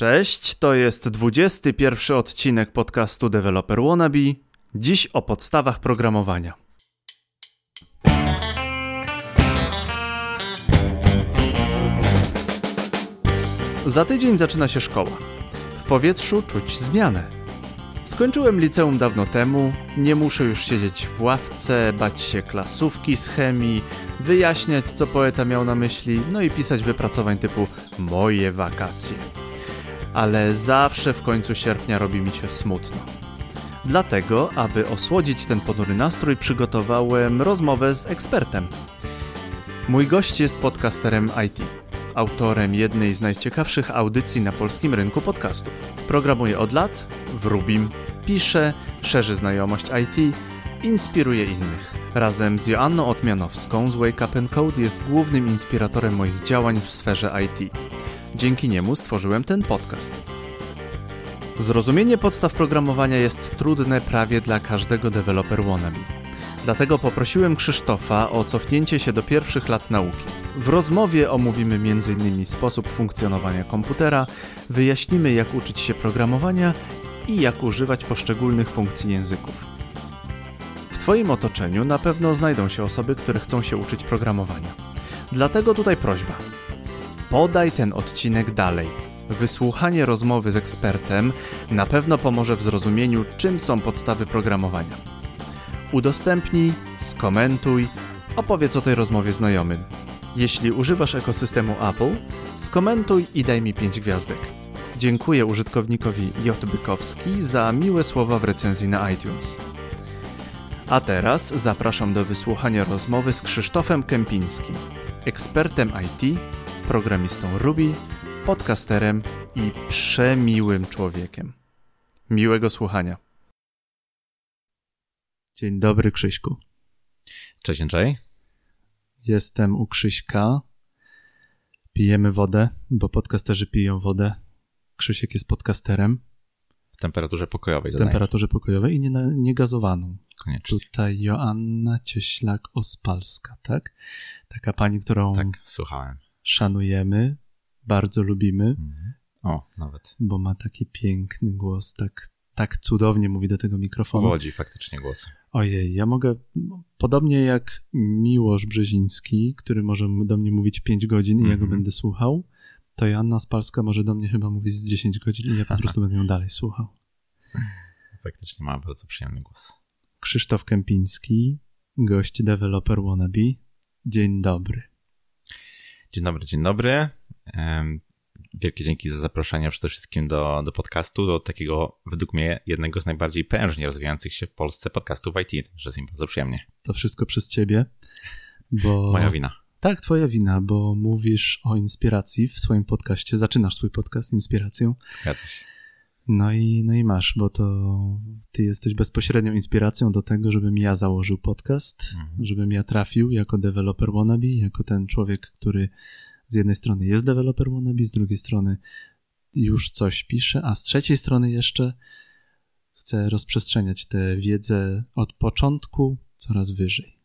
Cześć, to jest 21 odcinek podcastu Developer Wannabe. Dziś o podstawach programowania. Za tydzień zaczyna się szkoła. W powietrzu czuć zmianę. Skończyłem liceum dawno temu, nie muszę już siedzieć w ławce, bać się klasówki z chemii, wyjaśniać co poeta miał na myśli, no i pisać wypracowań typu moje wakacje. Ale zawsze w końcu sierpnia robi mi się smutno. Dlatego, aby osłodzić ten ponury nastrój, przygotowałem rozmowę z ekspertem. Mój gość jest podcasterem IT autorem jednej z najciekawszych audycji na polskim rynku podcastów. Programuje od lat, w Rubim, pisze, szerzy znajomość IT, inspiruje innych. Razem z Joanną Otmianowską z Wake Up Code jest głównym inspiratorem moich działań w sferze IT. Dzięki niemu stworzyłem ten podcast. Zrozumienie podstaw programowania jest trudne prawie dla każdego deweloper wannabe. Dlatego poprosiłem Krzysztofa o cofnięcie się do pierwszych lat nauki. W rozmowie omówimy m.in. sposób funkcjonowania komputera, wyjaśnimy jak uczyć się programowania i jak używać poszczególnych funkcji języków. W Twoim otoczeniu na pewno znajdą się osoby, które chcą się uczyć programowania. Dlatego tutaj prośba. Podaj ten odcinek dalej. Wysłuchanie rozmowy z ekspertem na pewno pomoże w zrozumieniu, czym są podstawy programowania. Udostępnij, skomentuj, opowiedz o tej rozmowie znajomym. Jeśli używasz ekosystemu Apple, skomentuj i daj mi 5 gwiazdek. Dziękuję użytkownikowi J. Bykowski za miłe słowa w recenzji na iTunes. A teraz zapraszam do wysłuchania rozmowy z Krzysztofem Kępińskim, ekspertem IT, programistą Ruby, podcasterem i przemiłym człowiekiem. Miłego słuchania. Dzień dobry, Krzyśku. Cześć, Andrzej. Jestem u Krzyśka. Pijemy wodę, bo podcasterzy piją wodę. Krzysiek jest podcasterem. W temperaturze pokojowej. W temperaturze pokojowej i nie, nie gazowaną. Koniecznie. Tutaj Joanna Cieślak-Ospalska, tak? Taka pani, którą tak, słuchałem. Szanujemy, bardzo lubimy. Mhm. O, nawet. Bo ma taki piękny głos, tak, tak cudownie mówi do tego mikrofonu. Wodzi faktycznie głos. Ojej, ja mogę, podobnie jak Miłosz Brzeziński, który może do mnie mówić 5 godzin i mm -hmm. ja go mhm. będę słuchał, to Joanna Spalska może do mnie chyba mówić z 10 godzin i ja po prostu będę ją dalej słuchał. Faktycznie ma bardzo przyjemny głos. Krzysztof Kępiński, gość developer wannabe. Dzień dobry. Dzień dobry, dzień dobry. Wielkie dzięki za zaproszenie przede wszystkim do, do podcastu, do takiego, według mnie, jednego z najbardziej prężnie rozwijających się w Polsce podcastów IT, że jest mi bardzo przyjemnie. To wszystko przez ciebie, bo... Moja wina. Tak, twoja wina, bo mówisz o inspiracji w swoim podcaście, zaczynasz swój podcast inspiracją. Zgadza się. No i, no i masz, bo to ty jesteś bezpośrednią inspiracją do tego, żebym ja założył podcast, mhm. żebym ja trafił jako developer wannabe, jako ten człowiek, który z jednej strony jest deweloper wannabe, z drugiej strony już coś pisze, a z trzeciej strony jeszcze chce rozprzestrzeniać tę wiedzę od początku coraz wyżej.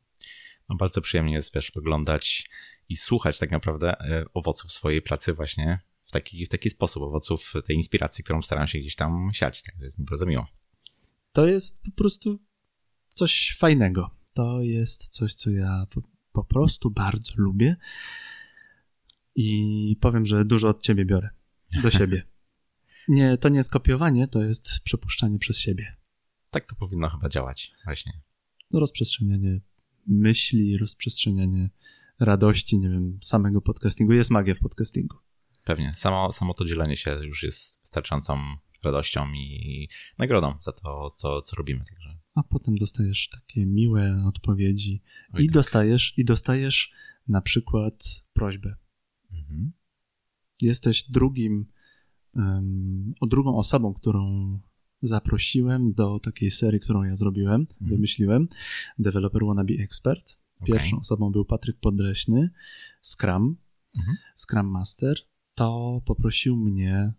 No bardzo przyjemnie jest, wiesz, oglądać i słuchać tak naprawdę e, owoców swojej pracy właśnie taki, w taki sposób, owoców tej inspiracji, którą staram się gdzieś tam siać. Tak, jest mi bardzo miło. To jest po prostu coś fajnego. To jest coś, co ja po, po prostu bardzo lubię i powiem, że dużo od ciebie biorę do siebie. Nie, to nie jest kopiowanie, to jest przepuszczanie przez siebie. Tak to powinno chyba działać, właśnie. No, rozprzestrzenianie myśli, rozprzestrzenianie radości, nie wiem, samego podcastingu. Jest magia w podcastingu. Pewnie. Samo, samo to dzielenie się już jest wystarczającą radością i nagrodą za to, co, co robimy. Także. A potem dostajesz takie miłe odpowiedzi Oj, i tak. dostajesz i dostajesz na przykład prośbę. Mhm. Jesteś drugim, um, o drugą osobą, którą zaprosiłem do takiej serii, którą ja zrobiłem, mhm. wymyśliłem, Developer Wannabe Expert. Pierwszą okay. osobą był Patryk Podleśny, Scrum, mhm. Scrum Master. To poprosił mnie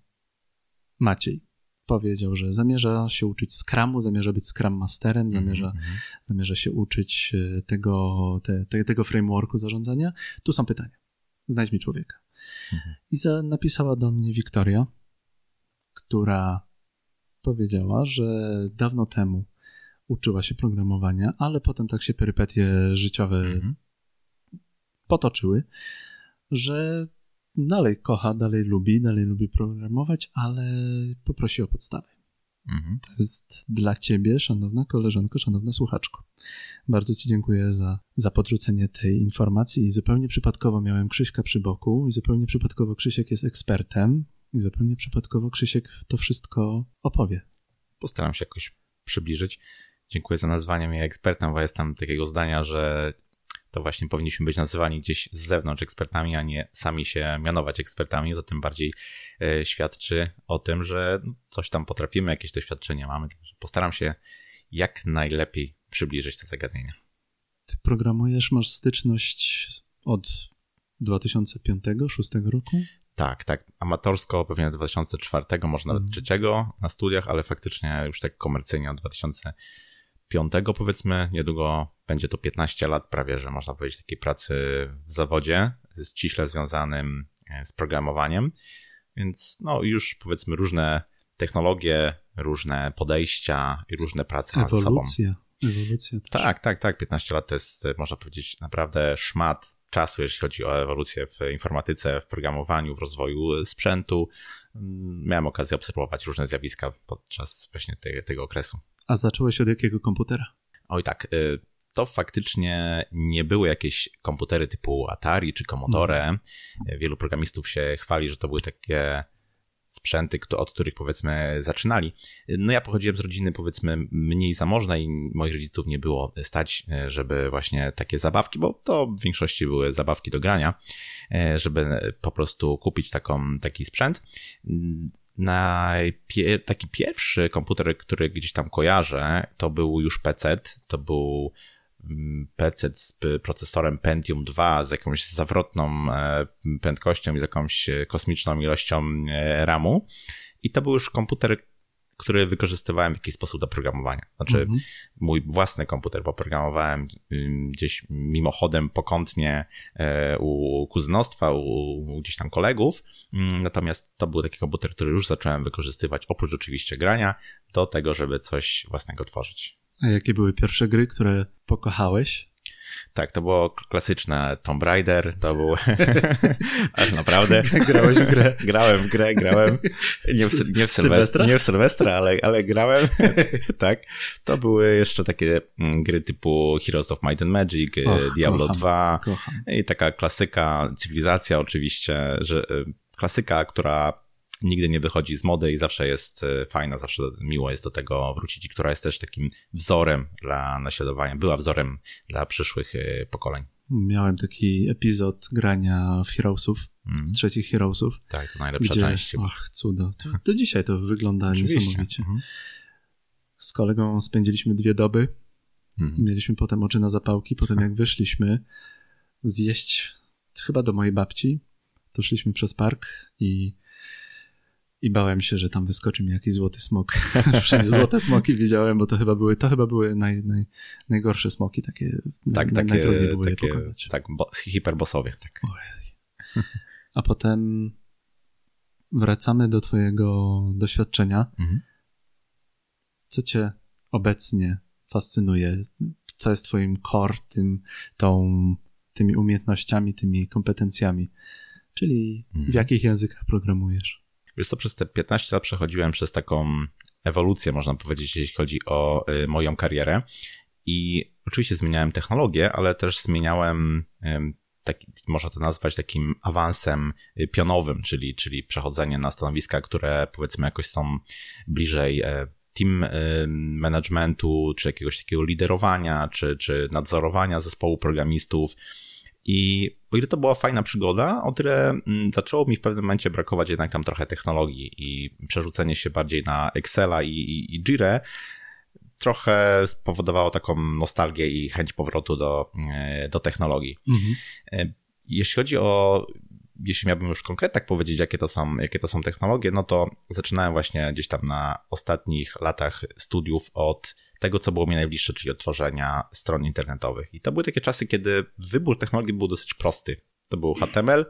Maciej. Powiedział, że zamierza się uczyć Scrumu, zamierza być Scrum Masterem, zamierza, mm -hmm. zamierza się uczyć e, tego, te, te, tego frameworku zarządzania. Tu są pytania. Znajdź mi człowieka. Mhm. I za, napisała do mnie Wiktoria. która powiedziała, że dawno temu uczyła się programowania, ale potem tak się perypetie życiowe mhm. potoczyły, że dalej kocha, dalej lubi, dalej lubi programować, ale poprosi o podstawy. Mhm. To jest dla ciebie, szanowna koleżanko, szanowna słuchaczko. Bardzo ci dziękuję za, za podrzucenie tej informacji i zupełnie przypadkowo miałem Krzyśka przy boku i zupełnie przypadkowo Krzysiek jest ekspertem i zupełnie przypadkowo Krzysiek to wszystko opowie. Postaram się jakoś przybliżyć. Dziękuję za nazwanie mnie ekspertem, bo jestem takiego zdania, że to właśnie powinniśmy być nazywani gdzieś z zewnątrz ekspertami, a nie sami się mianować ekspertami. To tym bardziej e, świadczy o tym, że coś tam potrafimy, jakieś doświadczenie mamy. Postaram się jak najlepiej przybliżyć te zagadnienia. Ty programujesz, masz styczność od 2005-2006 roku? Tak, tak. Amatorsko pewnie 2004, może nawet mhm. 3 na studiach, ale faktycznie już tak komercyjnie od 2005 powiedzmy. Niedługo będzie to 15 lat prawie, że można powiedzieć takiej pracy w zawodzie, ściśle związanym e, z programowaniem. Więc no już powiedzmy różne technologie, różne podejścia i różne prace nad sobą. Ewolucja. Tak, tak, tak. 15 lat to jest, można powiedzieć, naprawdę szmat czasu, jeśli chodzi o ewolucję w informatyce, w programowaniu, w rozwoju sprzętu. Miałem okazję obserwować różne zjawiska podczas właśnie te, tego okresu. A zacząłeś od jakiego komputera? Oj tak, y, to faktycznie nie były jakieś komputery typu Atari czy Commodore. Mhm. Wielu programistów się chwali, że to były takie sprzęty, od których powiedzmy zaczynali. No ja pochodziłem z rodziny powiedzmy mniej zamożnej i moich rodziców nie było stać, żeby właśnie takie zabawki, bo to w większości były zabawki do grania, żeby po prostu kupić taką, taki sprzęt. Taki pierwszy komputer, który gdzieś tam kojarzę, to był już PC, to był PC z procesorem Pentium 2 z jakąś zawrotną e, prędkością i z jakąś e, kosmiczną ilością e, RAMu. I to był już komputer, który wykorzystywałem w jakiś sposób do programowania. Znaczy, mhm. mój własny komputer poprogramowałem gdzieś mimochodem, pokątnie u kuzynostwa, u, u gdzieś tam kolegów. Mm, natomiast to był taki komputer, który już zacząłem wykorzystywać, oprócz oczywiście grania, do tego, żeby coś własnego tworzyć. A jakie były pierwsze gry, które pokochałeś? Tak, to było klasyczne Tomb Raider, to był... Aż naprawdę. Grałeś w grę. Grałem w grę, grałem. Nie w, nie w Sylwestra, nie w Sylwestra ale, ale grałem. tak. To były jeszcze takie mm, gry typu Heroes of Might and Magic, Och, Diablo kocham, 2 kocham. i taka klasyka, cywilizacja oczywiście, że y, klasyka, która nigdy nie wychodzi z mody i zawsze jest e, fajna, zawsze miło jest do tego wrócić i która jest też takim wzorem dla naśladowania, była wzorem dla przyszłych e, pokoleń. Miałem taki epizod grania w Heroesów, mm. trzecich Heroesów. Tak, to najlepsza gdzie, część. Ach, cudo. To, to dzisiaj to wygląda Oczywiście. niesamowicie. Mm. Z kolegą spędziliśmy dwie doby. Mm. Mieliśmy potem oczy na zapałki. Potem jak wyszliśmy zjeść chyba do mojej babci, to szliśmy przez park i i bałem się, że tam wyskoczy mi jakiś złoty smok. Wszędzie złote smoki widziałem, bo to chyba były, to chyba były naj, naj, najgorsze smoki, takie, tak, naj, takie najtrudniej było takie, je pokonać. Tak, bo, hiperbosowie. Tak. A potem wracamy do twojego doświadczenia. Mhm. Co cię obecnie fascynuje? Co jest twoim core, tym, tą, tymi umiejętnościami, tymi kompetencjami? Czyli mhm. w jakich językach programujesz? Wiesz co, przez te 15 lat przechodziłem przez taką ewolucję, można powiedzieć, jeśli chodzi o y, moją karierę. I oczywiście zmieniałem technologię, ale też zmieniałem, taki, można to nazwać takim awansem y, pionowym, czyli, czyli przechodzenie na stanowiska, które powiedzmy jakoś są bliżej e, team y, managementu, czy jakiegoś takiego liderowania, czy, czy nadzorowania zespołu programistów. I o ile to była fajna przygoda, o tyle mm, zaczęło mi w pewnym momencie brakować jednak tam trochę technologii i przerzucenie się bardziej na Excela i, i, i Jira trochę spowodowało taką nostalgię i chęć powrotu do, e, do technologii. Mhm. E, jeśli chodzi o jeśli miałbym już konkretnie tak powiedzieć, jakie to, są, jakie to są technologie, no to zaczynałem właśnie gdzieś tam na ostatnich latach studiów od tego, co było mi najbliższe, czyli od tworzenia stron internetowych. I to były takie czasy, kiedy wybór technologii był dosyć prosty. To był HTML,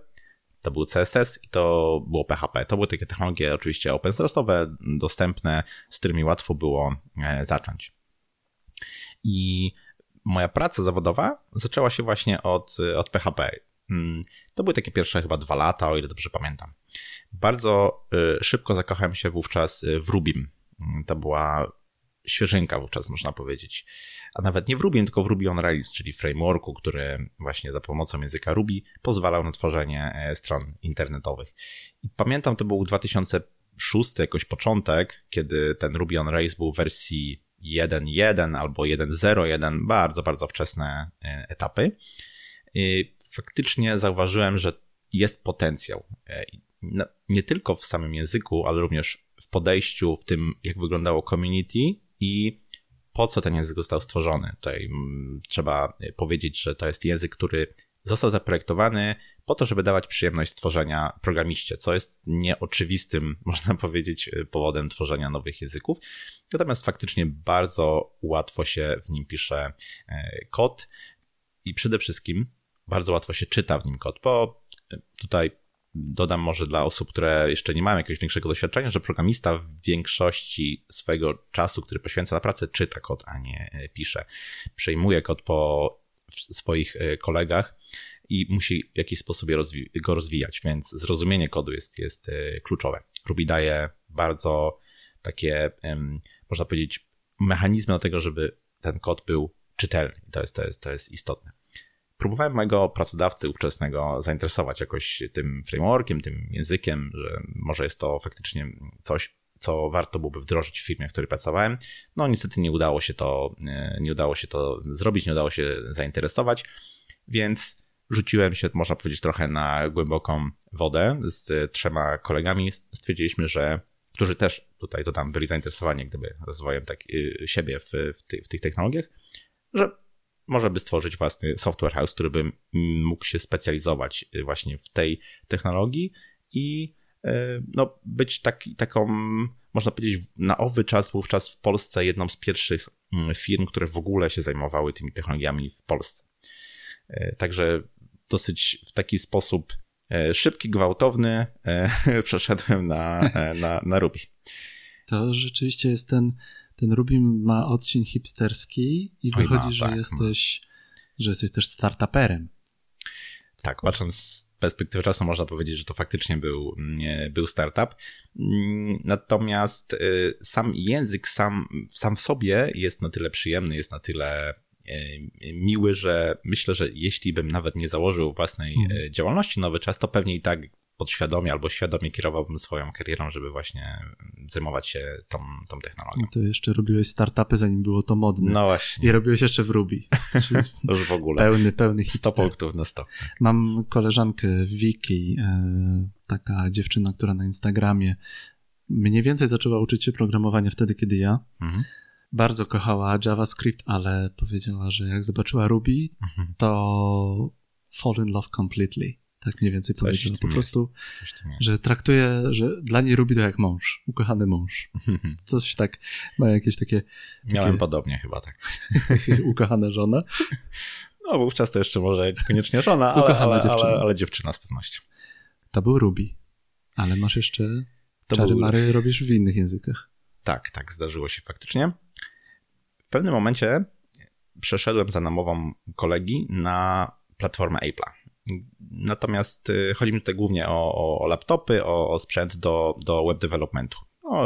to był CSS i to było PHP. To były takie technologie oczywiście open source'owe, dostępne, z którymi łatwo było e, zacząć. I moja praca zawodowa zaczęła się właśnie od, od PHP. To były takie pierwsze chyba dwa lata, o ile dobrze pamiętam. Bardzo e, szybko zakochałem się wówczas w Rubim. Mm, to była świeżynka wówczas, można powiedzieć. A nawet nie w Ruby, tylko w Ruby on Rails, czyli frameworku, który właśnie za pomocą języka Ruby pozwalał na tworzenie e, stron internetowych. I pamiętam, to był 2006 jakoś początek, kiedy ten Ruby on Rails był w wersji 1.1 albo 1.0.1, bardzo, bardzo wczesne e, etapy. Faktycznie zauważyłem, że jest potencjał. E, nie tylko w samym języku, ale również w podejściu, w tym, jak wyglądało community i po co ten język został stworzony. Tutaj mm, trzeba powiedzieć, że to jest język, który został zaprojektowany po to, żeby dawać przyjemność stworzenia programiście, co jest nieoczywistym, można powiedzieć, powodem tworzenia nowych języków. Natomiast faktycznie bardzo łatwo się w nim pisze e, kod i przede wszystkim bardzo łatwo się czyta w nim kod, bo tutaj dodam może dla osób, które jeszcze nie mają jakiegoś większego doświadczenia, że programista w większości swojego czasu, który poświęca na pracę, czyta kod, a nie e, pisze. Przejmuje kod po swoich e, kolegach i musi w jakiś sposób go rozwijać, więc zrozumienie kodu jest, jest e, kluczowe. Ruby daje bardzo takie, można powiedzieć, mechanizmy do tego, żeby ten kod był czytelny. To jest, to jest, to jest istotne próbowałem mojego pracodawcy ówczesnego zainteresować jakoś tym frameworkiem, tym językiem, że może jest to faktycznie coś, co warto byłoby wdrożyć w firmie, w której pracowałem. No niestety nie udało się to, nie udało się to zrobić, nie udało się zainteresować, więc rzuciłem się, można powiedzieć, trochę na głęboką wodę z trzema kolegami. Stwierdziliśmy, że którzy też tutaj dodam, byli zainteresowani gdyby rozwojem tak, y, siebie w, w, ty, w tych technologiach, że może by stworzyć własny software house, który by mógł się specjalizować y, właśnie w tej technologii i y, no, być taki, taką, można powiedzieć, na owy czas wówczas w Polsce jedną z pierwszych mm, firm, które w ogóle się zajmowały tymi technologiami w Polsce. Y, także dosyć w taki sposób szybki, gwałtowny przeszedłem na, na, na Ruby. To rzeczywiście jest ten ten Ruby ma odcień hipsterski i wychodzi, ma, że tak, jesteś, ma. że jesteś też startuperem. Tak, patrząc z perspektywy czasu można powiedzieć, że to faktycznie był, był startup. Natomiast y, sam język sam, sam w sobie jest na tyle przyjemny, jest na tyle y, miły, że myślę, że jeśli bym nawet nie założył własnej hmm. działalności nowy czas, to pewnie i tak podświadomie albo świadomie kierowałbym swoją karierą, żeby właśnie zajmować się tą, tą technologią. No to jeszcze robiłeś startupy, zanim było to modne. No właśnie. I robiłeś jeszcze w Ruby. już w ogóle. Pełny, pełny hipster. 100 punktów na 100. Mam koleżankę Wiki, e, taka dziewczyna, która na Instagramie mniej więcej zaczęła uczyć się programowania wtedy, kiedy ja. Mhm. Bardzo kochała JavaScript, ale powiedziała, że jak zobaczyła Ruby, mhm. to fall in love completely. Tak mniej więcej powiedział. Po prostu, że traktuje, że dla niej Ruby to jak mąż, ukochany mąż. Coś tak, ma jakieś takie... Miałem takie... podobnie chyba tak. ukochana żona? No, wówczas to jeszcze może niekoniecznie żona, ale, ale, dziewczyna. Ale, ale, dziewczyna z pewnością. To był Ruby. Ale masz jeszcze to czary był... mary robisz w innych językach. Tak, tak, zdarzyło się faktycznie. W pewnym momencie przeszedłem za namową kolegi na platformę Apple'a. Natomiast y, chodzi mi tutaj głównie o, o laptopy, o, o, sprzęt do, do web developmentu. No,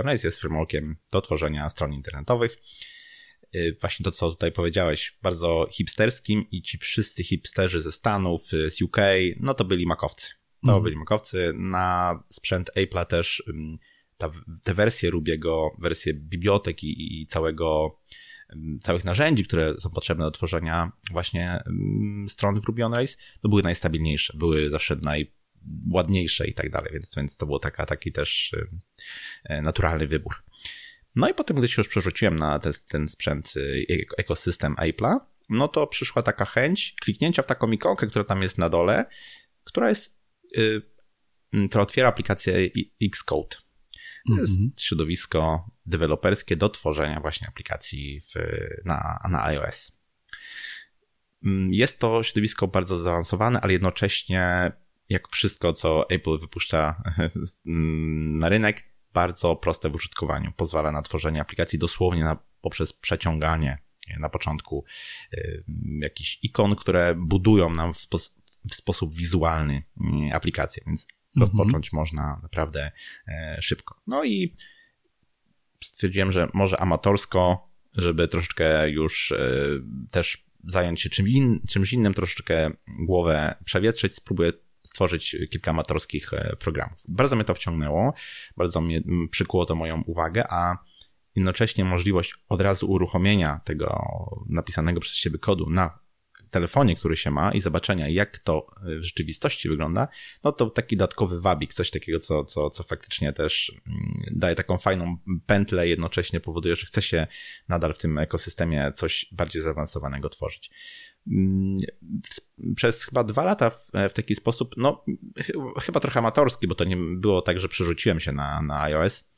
on Rails jest frameworkiem do tworzenia stron internetowych. Y, właśnie to, co tutaj powiedziałeś, bardzo hipsterskim i ci wszyscy hipsterzy ze Stanów, y, z UK, no to byli makowcy. To mm. byli makowcy. Na sprzęt Apple'a też ta, te wersje Rubiego, wersje bibliotek i, i całego całych narzędzi, które są potrzebne do tworzenia właśnie stron w Ruby on Rails, to były najstabilniejsze, były zawsze najładniejsze i tak dalej, więc, więc to był taka, taki też e, naturalny wybór. No i potem, gdy się już przerzuciłem na ten, ten sprzęt e, ekosystem Apple'a, no to przyszła taka chęć kliknięcia w taką ikonkę, która tam jest na dole, która jest, która otwiera aplikację Xcode. To jest mm -hmm. środowisko deweloperskie do tworzenia właśnie aplikacji w, na, na iOS. Mm, jest to środowisko bardzo zaawansowane, ale jednocześnie jak wszystko, co Apple wypuszcza na rynek, bardzo proste w użytkowaniu. Pozwala na tworzenie aplikacji dosłownie na, poprzez przeciąganie na początku jakichś ikon, które budują nam w, spos w sposób wizualny y, aplikację, więc mhm. rozpocząć można naprawdę e, szybko. No i stwierdziłem, że może amatorsko, żeby troszeczkę już e, też zająć się czym in, czymś innym, troszeczkę głowę przewietrzyć, spróbuję stworzyć kilka amatorskich e, programów. Bardzo mnie to wciągnęło, bardzo mnie przykuło to moją uwagę, a jednocześnie możliwość od razu uruchomienia tego napisanego przez siebie kodu na telefonie, który się ma i zobaczenia, jak to w rzeczywistości wygląda, no to taki dodatkowy wabik, coś takiego, co, co, co faktycznie też mm, daje taką fajną pętlę, jednocześnie powoduje, że chce się nadal w tym ekosystemie coś bardziej zaawansowanego tworzyć. Mm, przez chyba dwa lata w, w taki sposób, no chyba trochę amatorski, bo to nie było tak, że przerzuciłem się na, na iOS.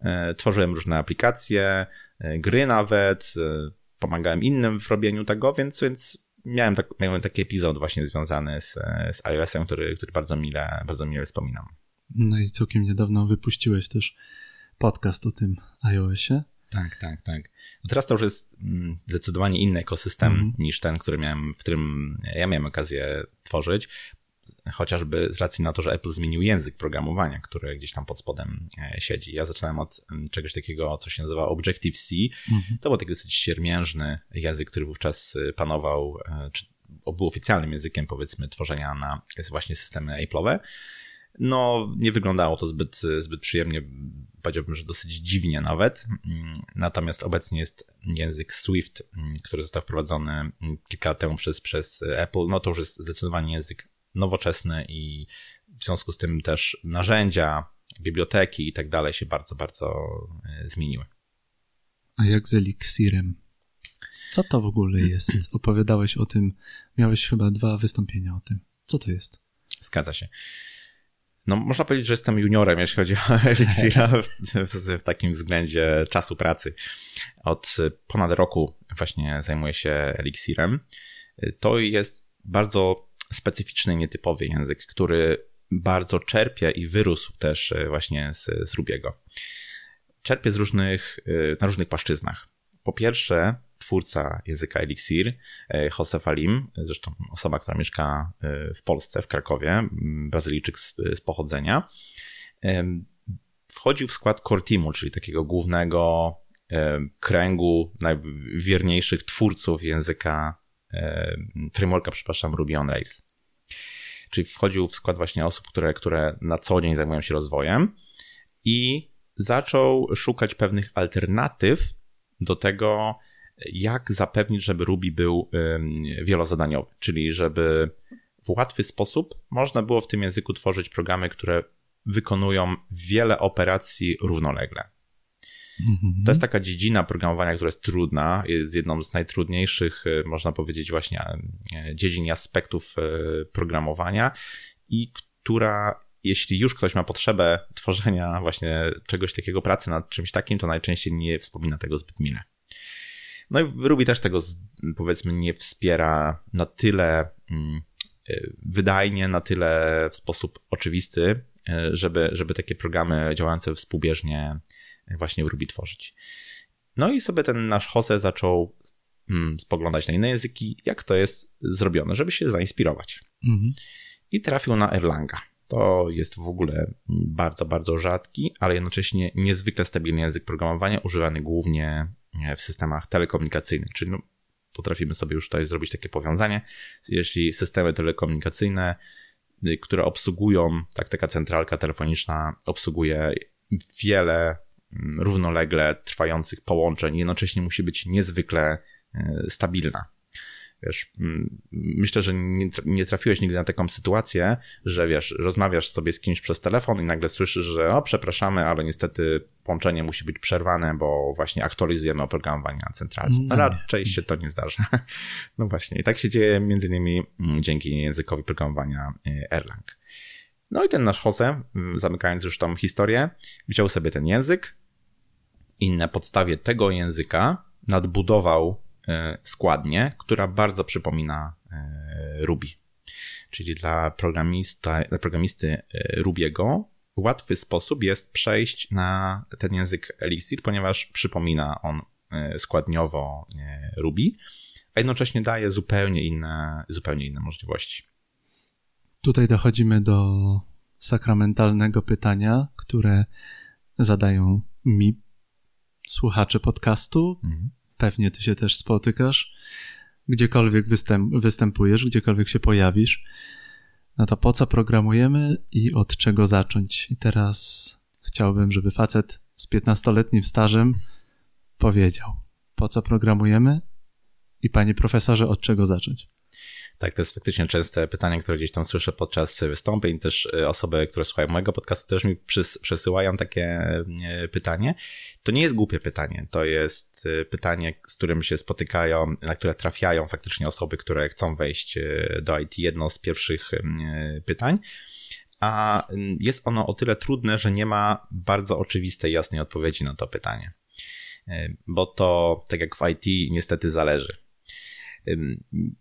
E, tworzyłem różne aplikacje, e, gry nawet, e, pomagałem innym w robieniu tego, więc, więc miałem, tak, miałem taki epizod właśnie związany z, z iOS-em, który, który bardzo mile, bardzo mile wspominam. No i całkiem niedawno wypuściłeś też podcast o tym iOSie. Tak, tak, tak. No teraz to już jest mm, zdecydowanie inny ekosystem mm niż ten, który miałem, w którym ja miałem okazję tworzyć chociażby z racji na to, że Apple zmienił język programowania, który gdzieś tam pod spodem e, siedzi. Ja zaczynałem od mm, czegoś takiego, co się nazywa Objective-C. Mhm. To był taki dosyć siermiężny język, który wówczas e, panował, e, czy był oficjalnym językiem, powiedzmy, tworzenia na właśnie systemy Apple'owe. No, nie wyglądało to zbyt, zbyt przyjemnie, powiedziałbym, że dosyć dziwnie nawet. Mm, natomiast obecnie jest język Swift, mm, który został wprowadzony kilka lat temu przez, przez Apple. No to już jest zdecydowanie język nowoczesne i w związku z tym też narzędzia, biblioteki i tak dalej się bardzo, bardzo e, zmieniły. A jak z Elixirem? Co to w ogóle jest? Opowiadałeś o tym, miałeś chyba dwa wystąpienia o tym. Co to jest? Zgadza się. No, można powiedzieć, że jestem juniorem, jeśli chodzi o Elixira w, w, w, takim względzie czasu pracy. Od ponad roku właśnie zajmuję się Elixirem. To jest bardzo specyficzny, nietypowy język, który bardzo czerpie i wyrósł też e, właśnie z, z Rubiego. Czerpie z różnych, e, na różnych płaszczyznach. Po pierwsze, twórca języka Elixir, e, Josef Alim, zresztą osoba, która mieszka w Polsce, w Krakowie, Brazylijczyk z, z pochodzenia, wchodził w skład core teamu, czyli takiego głównego kręgu najwierniejszych twórców języka frameworka, przepraszam, Ruby on Rails. Czyli wchodził w skład właśnie osób, które, które na co dzień zajmują się rozwojem i zaczął szukać pewnych alternatyw do tego, jak zapewnić, żeby Ruby był wielozadaniowy, czyli żeby w łatwy sposób można było w tym języku tworzyć programy, które wykonują wiele operacji równolegle. Mhm. To jest taka dziedzina programowania, która jest trudna, jest jedną z najtrudniejszych, e, można powiedzieć, właśnie e, dziedzin i aspektów e, programowania i która, jeśli już ktoś ma potrzebę tworzenia właśnie czegoś takiego, pracy nad czymś takim, to najczęściej nie wspomina tego zbyt mile. No i Ruby też tego, powiedzmy, nie wspiera na tyle mm, wydajnie, na tyle w sposób oczywisty, żeby, żeby takie programy działające współbieżnie właśnie Ruby tworzyć. No i sobie ten nasz Jose zaczął mm, spoglądać na inne języki, jak to jest zrobione, żeby się zainspirować. Mhm. I trafił na Erlanga. To jest w ogóle bardzo, bardzo rzadki, ale jednocześnie niezwykle stabilny język programowania, używany głównie w systemach telekomunikacyjnych, czyli no, potrafimy sobie już tutaj zrobić takie powiązanie. Jeśli systemy telekomunikacyjne, y, które obsługują, tak taka centralka telefoniczna obsługuje wiele równolegle trwających połączeń, jednocześnie musi być niezwykle e, stabilna. Wiesz, mm, myślę, że nie, trafiłeś nigdy na taką sytuację, że wiesz, rozmawiasz sobie z kimś przez telefon i nagle słyszysz, że o, przepraszamy, ale niestety połączenie musi być przerwane, bo właśnie aktualizujemy oprogramowanie na centralce. No, raczej się to nie zdarza. No właśnie, i tak się dzieje między innymi mm, dzięki językowi programowania e, Erlang. No i ten nasz Jose, zamykając już tą historię, wziął sobie ten język, i na podstawie tego języka nadbudował e, składnię, która bardzo przypomina e, Ruby. czyli dla, dla programisty Rubiego, łatwy sposób jest przejść na ten język Elixir, ponieważ przypomina on składniowo Ruby, a jednocześnie daje zupełnie inne, zupełnie inne możliwości. Tutaj dochodzimy do sakramentalnego pytania, które zadają mi słuchacze podcastu. Mhm. Pewnie ty się też spotykasz. Gdziekolwiek występ, występujesz, gdziekolwiek się pojawisz. No to po co programujemy i od czego zacząć? I teraz chciałbym, żeby facet z 15-letnim stażem powiedział, po co programujemy i panie profesorze, od czego zacząć? Tak, to jest faktycznie częste pytanie, które gdzieś tam słyszę podczas wystąpień. Też y, osoby, które słuchają mojego podcastu, też mi przesyłają takie y, pytanie. To nie jest głupie pytanie. To jest y, pytanie, z którym się spotykają, na które trafiają faktycznie osoby, które chcą wejść do IT. Jedno z pierwszych pytań. A jest ono o tyle trudne, że nie ma bardzo oczywistej, jasnej odpowiedzi na to pytanie. Bo to, tak jak w IT, niestety zależy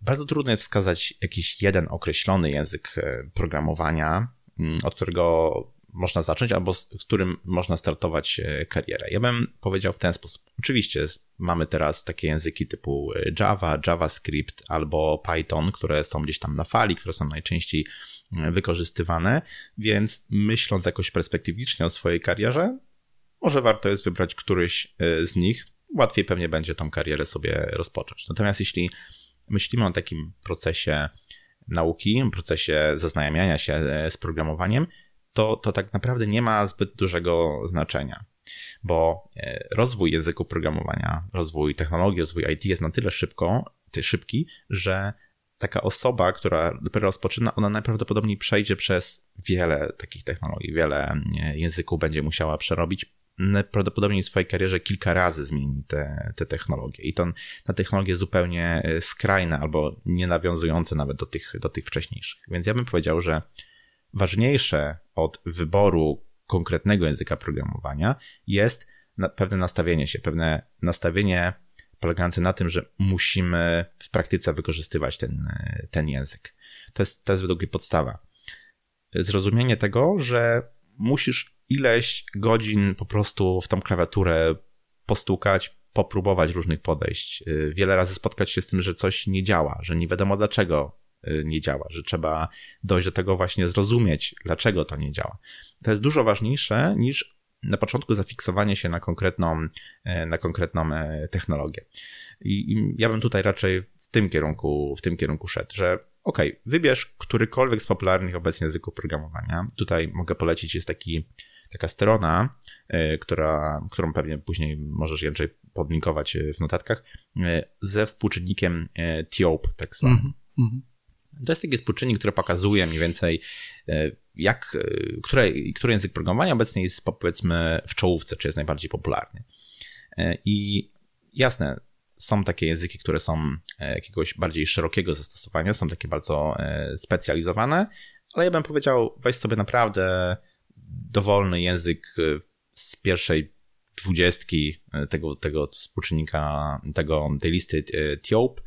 bardzo trudno jest wskazać jakiś jeden określony język e, programowania, mm, od którego można zacząć, albo z, z, którym można startować e, karierę. Ja bym powiedział w ten sposób. Oczywiście mamy teraz takie języki typu e, Java, JavaScript albo Python, które są gdzieś tam na fali, które są najczęściej wykorzystywane, więc myśląc jakoś perspektywicznie o swojej karierze, może warto jest wybrać któryś z nich. Łatwiej pewnie będzie tą karierę sobie rozpocząć. Natomiast jeśli myślimy o takim procesie nauki, procesie zaznajamiania się e, z programowaniem, to, to tak naprawdę nie ma zbyt dużego znaczenia, bo e, rozwój języku programowania, rozwój technologii, rozwój IT jest na tyle szybko, szybki, że taka osoba, która dopiero rozpoczyna, ona najprawdopodobniej przejdzie przez wiele takich technologii, wiele e, języków będzie musiała przerobić, prawdopodobnie w swojej karierze kilka razy zmieni te, te technologie. I to na technologie zupełnie e, skrajne albo nie nawiązujące nawet do tych, do tych wcześniejszych. Więc ja bym powiedział, że ważniejsze od wyboru konkretnego języka programowania jest pewne nastawienie się, pewne nastawienie polegające na tym, że musimy w praktyce wykorzystywać ten, e, ten język. To jest, to jest według mnie podstawa. Zrozumienie tego, że musisz ileś godzin po prostu w tą klawiaturę postukać, popróbować różnych podejść. Y, wiele razy spotkać się z tym, że coś nie działa, że nie wiadomo dlaczego y, nie działa, że trzeba dojść do tego właśnie zrozumieć, dlaczego to nie działa. To jest dużo ważniejsze niż na początku zafiksowanie się na konkretną, e, na konkretną technologię. I, ja bym tutaj raczej w tym kierunku, w tym kierunku szedł, że ok, wybierz którykolwiek z popularnych obecnie języków programowania. Tutaj mogę polecić, jest taki taka strona, e, która, którą pewnie później możesz Jędrzej podlinkować e, w notatkach, e, ze współczynnikiem TIOP, tak zwanym. Mm -hmm. To jest taki współczynnik, który pokazuje mniej więcej, jak, które, który język programowania obecnie jest, powiedzmy, w czołówce, czy jest najbardziej popularny. I jasne, są takie języki, które są jakiegoś bardziej szerokiego zastosowania, są takie bardzo specjalizowane, ale ja bym powiedział, weź sobie naprawdę dowolny język e, z pierwszej dwudziestki e, tego, tego współczynnika, tego, tej listy e, TIOP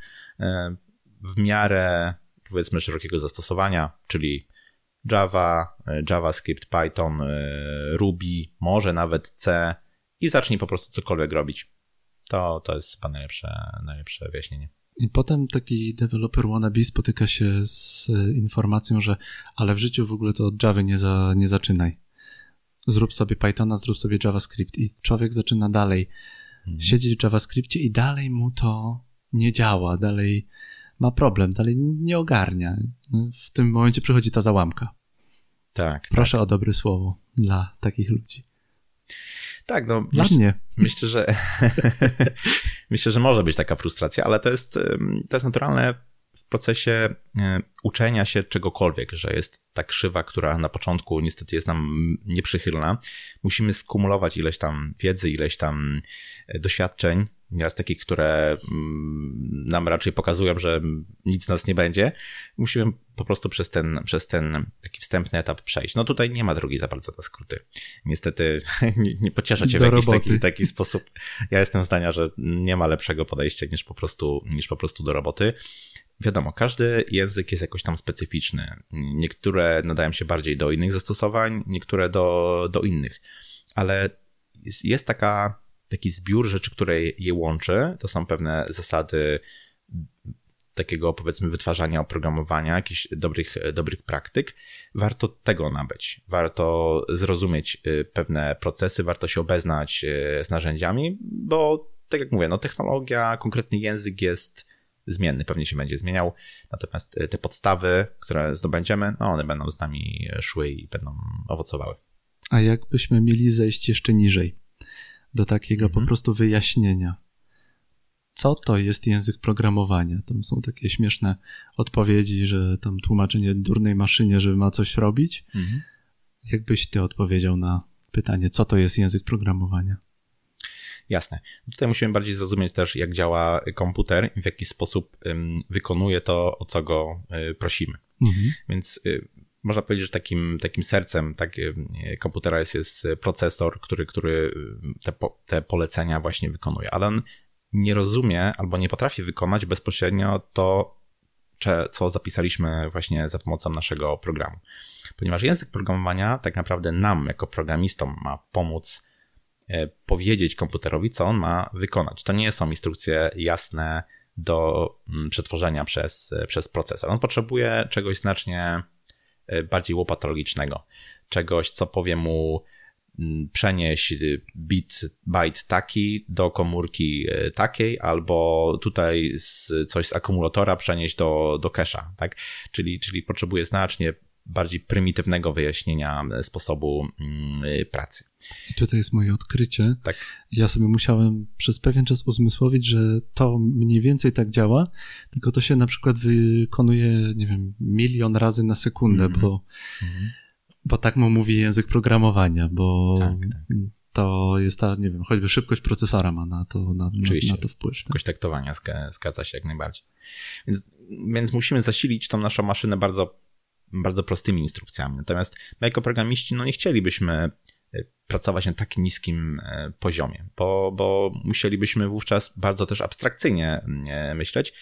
w miarę powiedzmy szerokiego zastosowania, czyli Java, JavaScript, Python, Ruby, może nawet C i zacznij po prostu cokolwiek robić. To, to jest chyba najlepsze, najlepsze wyjaśnienie. I potem taki developer wannabe spotyka się z informacją, że ale w życiu w ogóle to od Java nie, za, nie zaczynaj zrób sobie Pythona, zrób sobie JavaScript i człowiek zaczyna dalej mhm. siedzieć w JavaScriptie i dalej mu to nie działa, dalej ma problem, dalej nie ogarnia. W tym momencie przychodzi ta załamka. Tak. Proszę tak. o dobre słowo dla takich ludzi. Tak, no. Dla myśl, mnie. Myślę, że myślę, że może być taka frustracja, ale to jest, to jest naturalne procesie e, uczenia się czegokolwiek, że jest ta krzywa, która na początku niestety jest nam nieprzychylna. Musimy skumulować ileś tam wiedzy, ileś tam e, doświadczeń, nieraz takich, które mm, nam raczej pokazują, że nic nas nie będzie. Musimy po prostu przez ten, przez ten taki wstępny etap przejść. No tutaj nie ma drogi za bardzo na skróty. Niestety nie, nie pocieszę cię do w jakiś taki, taki sposób. Ja jestem zdania, że nie ma lepszego podejścia niż po prostu, niż po prostu do roboty. Wiadomo, każdy język jest jakoś tam specyficzny. Niektóre nadają się bardziej do innych zastosowań, niektóre do, do innych. Ale jest, jest taka, taki zbiór rzeczy, które je łączy. To są pewne zasady takiego powiedzmy wytwarzania oprogramowania, jakichś dobrych, dobrych praktyk, warto tego nabyć. Warto zrozumieć y, pewne procesy, warto się obeznać y, z narzędziami, bo tak jak mówię, no technologia, konkretny język jest zmienny, pewnie się będzie zmieniał, natomiast y, te podstawy, które zdobędziemy, no one będą z nami szły i będą owocowały. A jakbyśmy mieli zejść jeszcze niżej, do takiego mhm. po prostu wyjaśnienia, co to jest język programowania. Tam są takie śmieszne odpowiedzi, że tam tłumaczenie durnej maszynie, że ma coś robić. Mhm. Jakbyś ty odpowiedział na pytanie, co to jest język programowania? Jasne. Tutaj musimy bardziej zrozumieć też, jak działa komputer i w jaki sposób wykonuje to, o co go y, prosimy. Mhm. Więc y, można powiedzieć, że takim, takim sercem tak, komputera jest, jest procesor, który, który te, te polecenia właśnie wykonuje, ale on nie rozumie albo nie potrafi wykonać bezpośrednio to, co zapisaliśmy właśnie za pomocą naszego programu. Ponieważ język programowania tak naprawdę nam, jako programistom, ma pomóc powiedzieć komputerowi, co on ma wykonać. To nie są instrukcje jasne do mm, przetworzenia przez, przez procesor. On potrzebuje czegoś znacznie e, bardziej łopatologicznego. Czegoś, co powie mu, Mm, przenieść bit, byte taki do komórki e, takiej, albo tutaj z, coś z akumulatora przenieść do, do cache'a, tak? Czyli, czyli potrzebuje znacznie bardziej prymitywnego wyjaśnienia sposobu mm, pracy. I tutaj jest moje odkrycie. Tak. Ja sobie musiałem przez pewien czas uzmysłowić, że to mniej więcej tak działa, tylko to się na przykład wykonuje, nie wiem, milion razy na sekundę, mm -hmm. bo mm -hmm bo tak mu mówi język programowania, bo tak, tak. to jest ta, nie wiem, choćby szybkość procesora ma na to, na, na, to wpływ. Tak? Szybkość taktowania zgadza się jak najbardziej. Więc, więc musimy zasilić tą naszą maszynę bardzo, bardzo prostymi instrukcjami. Natomiast my jako programiści, no nie chcielibyśmy e, pracować na tak niskim e, poziomie, bo, bo musielibyśmy wówczas bardzo też abstrakcyjnie e, myśleć,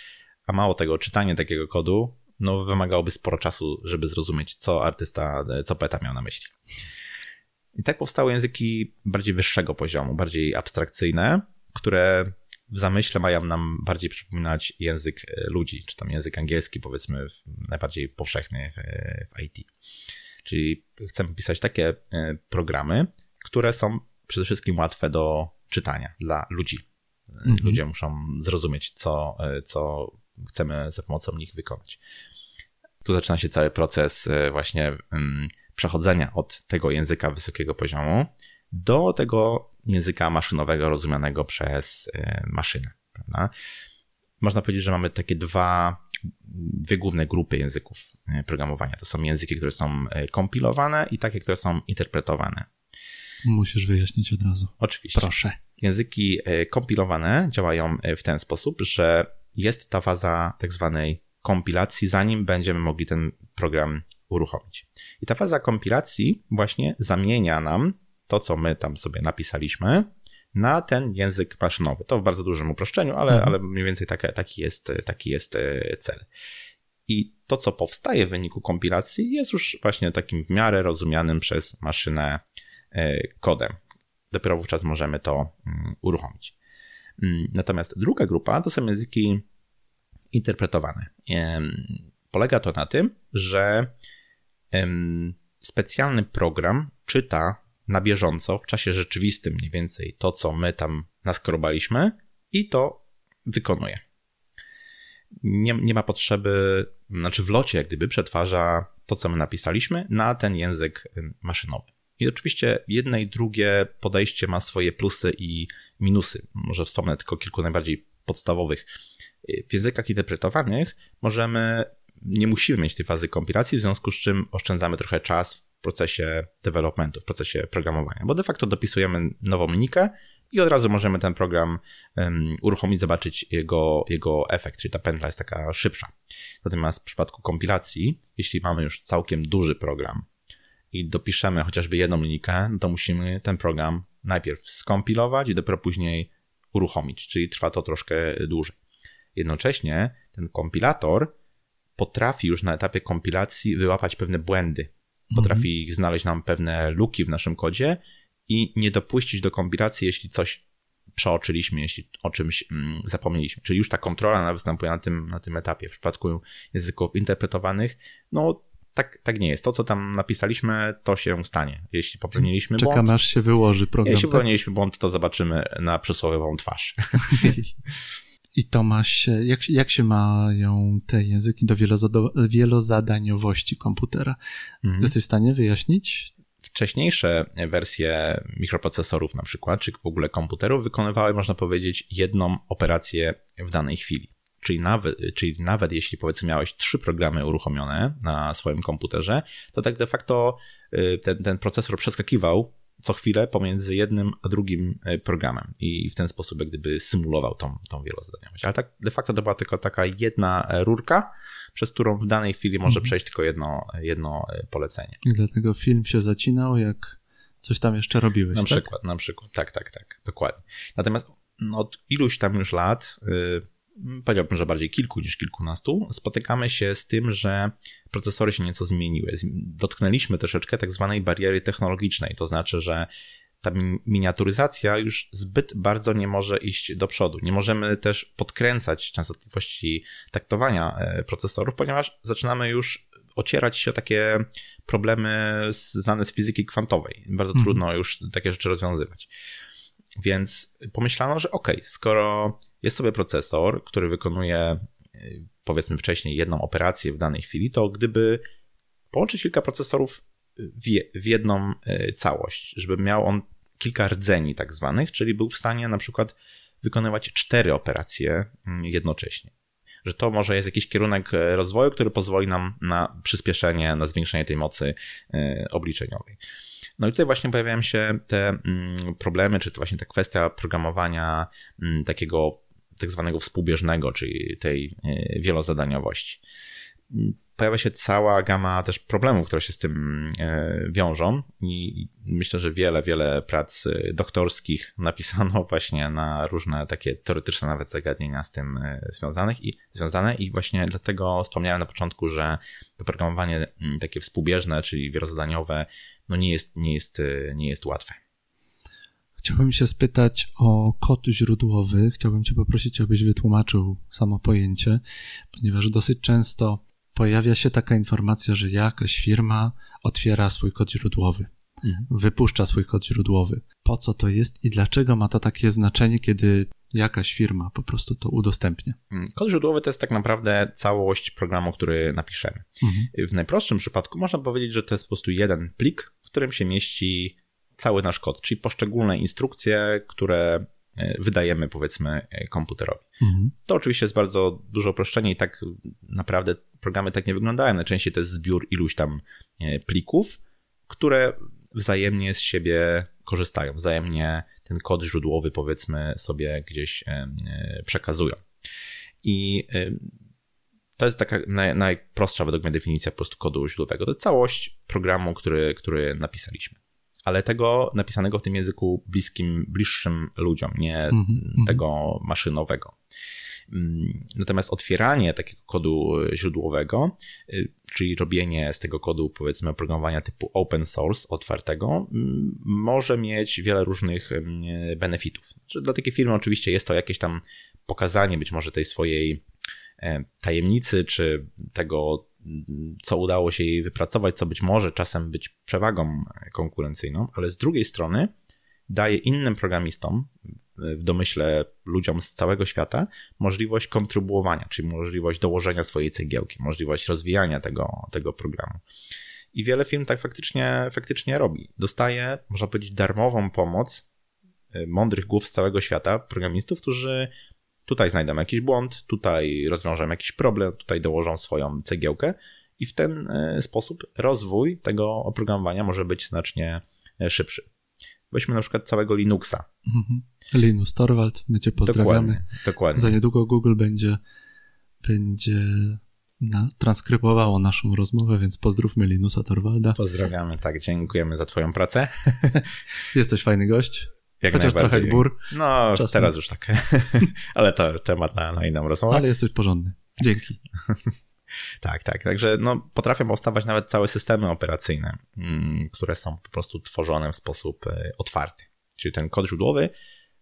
a mało tego, czytanie takiego kodu no, wymagałoby sporo czasu, żeby zrozumieć, co artysta, co poeta miał na myśli. I tak powstały języki bardziej wyższego poziomu, bardziej abstrakcyjne, które w zamyśle mają nam bardziej przypominać język e, ludzi, czy tam język angielski, powiedzmy, najbardziej powszechny w IT. Czyli chcemy pisać takie e, programy, które są przede wszystkim łatwe do czytania dla ludzi. Mhm. Ludzie muszą zrozumieć, co, e, co chcemy za pomocą nich wykonać. Tu zaczyna się cały proces e, właśnie mm, przechodzenia od tego języka wysokiego poziomu do tego języka maszynowego rozumianego przez e, maszynę. Prawda? Można powiedzieć, że mamy takie dwa, dwie główne grupy języków e, programowania. To są języki, które są kompilowane i takie, które są interpretowane. Musisz wyjaśnić od razu. Oczywiście. Proszę. Języki kompilowane działają w ten sposób, że jest ta faza tak zwanej kompilacji, zanim będziemy mogli ten program uruchomić. I ta faza kompilacji właśnie zamienia nam to, co my tam sobie napisaliśmy, na ten język maszynowy. To w bardzo dużym uproszczeniu, ale, mhm. ale mniej więcej taka, taki, jest, taki jest e, cel. I to, co powstaje w wyniku kompilacji, jest już właśnie takim w miarę rozumianym przez maszynę e, kodem. Dopiero wówczas możemy to mm, uruchomić. Mm, natomiast druga grupa to są języki interpretowane. Polega to na tym, że specjalny program czyta na bieżąco, w czasie rzeczywistym mniej więcej, to, co my tam naskorobaliśmy i to wykonuje. Nie, nie ma potrzeby, znaczy w locie jak gdyby przetwarza to, co my napisaliśmy na ten język maszynowy. I oczywiście jedne i drugie podejście ma swoje plusy i minusy. Może wspomnę tylko kilku najbardziej podstawowych w językach interpretowanych możemy, nie musimy mieć tej fazy kompilacji, w związku z czym oszczędzamy trochę czas w procesie developmentu, w procesie programowania, bo de facto dopisujemy nową linijkę i od razu możemy ten program um, uruchomić, zobaczyć jego, jego efekt, czyli ta pętla jest taka szybsza. Natomiast w przypadku kompilacji, jeśli mamy już całkiem duży program i dopiszemy chociażby jedną linijkę, no to musimy ten program najpierw skompilować i dopiero później uruchomić, czyli trwa to troszkę dłużej. Jednocześnie ten kompilator potrafi już na etapie kompilacji wyłapać pewne błędy. Potrafi mhm. znaleźć nam pewne luki w naszym kodzie i nie dopuścić do kompilacji, jeśli coś przeoczyliśmy, jeśli o czymś mm, zapomnieliśmy. Czyli już ta kontrola występuje na tym, na tym etapie. W przypadku języków interpretowanych, no tak, tak nie jest. To, co tam napisaliśmy, to się stanie. Jeśli popełniliśmy Czekamy, błąd... Czekamy, aż się wyłoży program. Jeśli tak? popełniliśmy błąd, to zobaczymy na przysłowiową twarz. I Tomasz, jak, jak się mają te języki do wielozadaniowości komputera? Mhm. Jesteś w stanie wyjaśnić? Wcześniejsze wersje mikroprocesorów na przykład, czy w ogóle komputerów wykonywały, można powiedzieć, jedną operację w danej chwili. Czyli nawet, czyli nawet jeśli powiedzmy miałeś trzy programy uruchomione na swoim komputerze, to tak de facto y, ten, ten procesor przeskakiwał co chwilę pomiędzy jednym a drugim e, programem i w ten sposób jak gdyby symulował tą, tą wielozadaniowość. Ale tak de facto to była tylko taka jedna e, rurka, przez którą w danej chwili może mhm. przejść tylko jedno, jedno e, polecenie. I dlatego film się zacinał, jak coś tam jeszcze robiłeś. Na tak? przykład, na przykład. Tak, tak, tak, dokładnie. Natomiast od iluś tam już lat, yy, powiedziałbym, że bardziej kilku niż kilkunastu, spotykamy się z tym, że procesory się nieco zmieniły. Dotknęliśmy troszeczkę tak zwanej bariery technologicznej, to znaczy, że ta miniaturyzacja już zbyt bardzo nie może iść do przodu. Nie możemy też podkręcać częstotliwości taktowania e, procesorów, ponieważ zaczynamy już ocierać się o takie problemy znane z fizyki kwantowej. Bardzo mhm. trudno już takie rzeczy rozwiązywać. Więc pomyślano, że ok, skoro jest sobie procesor, który wykonuje y, powiedzmy wcześniej jedną operację w danej chwili, to gdyby połączyć kilka procesorów w, jedną y, całość, żeby miał on kilka rdzeni tak zwanych, czyli był w stanie na przykład wykonywać cztery operacje mm, jednocześnie. Że to może jest jakiś kierunek y, rozwoju, który pozwoli nam na przyspieszenie, na zwiększenie tej mocy obliczeniowej. No i tutaj właśnie pojawiają się te mm, problemy, czy to właśnie ta kwestia programowania mm, takiego tak zwanego współbieżnego, czyli tej e, wielozadaniowości. Pojawia się cała gama też problemów, które się z tym e, wiążą i myślę, że wiele, wiele prac e, doktorskich napisano właśnie na różne takie teoretyczne nawet zagadnienia z tym związanych i związane i właśnie dlatego wspomniałem na początku, że to programowanie takie współbieżne, czyli wielozadaniowe no nie jest, nie jest, nie jest łatwe. Chciałbym się spytać o kod źródłowy. Chciałbym Cię poprosić, abyś wytłumaczył samo pojęcie, ponieważ dosyć często pojawia się taka informacja, że jakaś firma otwiera swój kod źródłowy, mhm. wypuszcza swój kod źródłowy. Po co to jest i dlaczego ma to takie znaczenie, kiedy jakaś firma po prostu to udostępnia. Mm, kod źródłowy to jest tak naprawdę całość programu, który napiszemy. Mhm. W najprostszym przypadku można powiedzieć, że to jest po prostu jeden plik, w którym się mieści cały nasz kod, czyli poszczególne instrukcje, które e, wydajemy powiedzmy e, komputerowi. Mhm. To oczywiście jest bardzo duże uproszczenie i tak naprawdę programy tak nie wyglądają. Najczęściej to jest zbiór iluś tam e, plików, które wzajemnie z siebie korzystają, wzajemnie ten kod źródłowy powiedzmy sobie gdzieś przekazują. I to jest taka naj, najprostsza według mnie definicja po prostu kodu źródłowego. To jest całość programu, który, który napisaliśmy. Ale tego napisanego w tym języku bliskim, bliższym ludziom, nie mm -hmm. tego maszynowego. Mm, natomiast otwieranie takiego kodu źródłowego, y, czyli robienie z tego kodu, powiedzmy, oprogramowania typu open source, otwartego, mm, może mieć wiele różnych benefitów. Dla takiej firmy oczywiście jest to jakieś tam pokazanie być może tej swojej E, tajemnicy, czy tego, co udało się jej wypracować, co być może czasem być przewagą konkurencyjną, ale z drugiej strony daje innym programistom, w domyśle ludziom z całego świata, możliwość kontrybuowania, czyli możliwość dołożenia swojej cegiełki, możliwość rozwijania tego, tego programu. I wiele firm tak faktycznie, faktycznie robi. Dostaje, można powiedzieć, darmową pomoc e, mądrych głów z całego świata, programistów, którzy Tutaj znajdą jakiś błąd, tutaj rozwiążą jakiś problem, tutaj dołożą swoją cegiełkę i w ten e, sposób rozwój tego oprogramowania może być znacznie e, szybszy. Weźmy na przykład całego Linuxa. Mhm. Linus Torwald, my cię pozdrawiamy. Dokładnie, dokładnie. Za niedługo Google będzie, będzie na, transkrybowało naszą rozmowę, więc pozdrówmy Linusa Torwalda. Pozdrawiamy, tak, dziękujemy za twoją pracę. Jesteś fajny gość. Jak Chociaż trochę gbur, No, Czasem. teraz już tak. Ale to temat na, na inną rozmowę. ale jesteś porządny. Dzięki. Tak, tak. Także no, potrafią powstawać nawet całe systemy operacyjne, mm, które są po prostu tworzone w sposób e, otwarty. Czyli ten kod źródłowy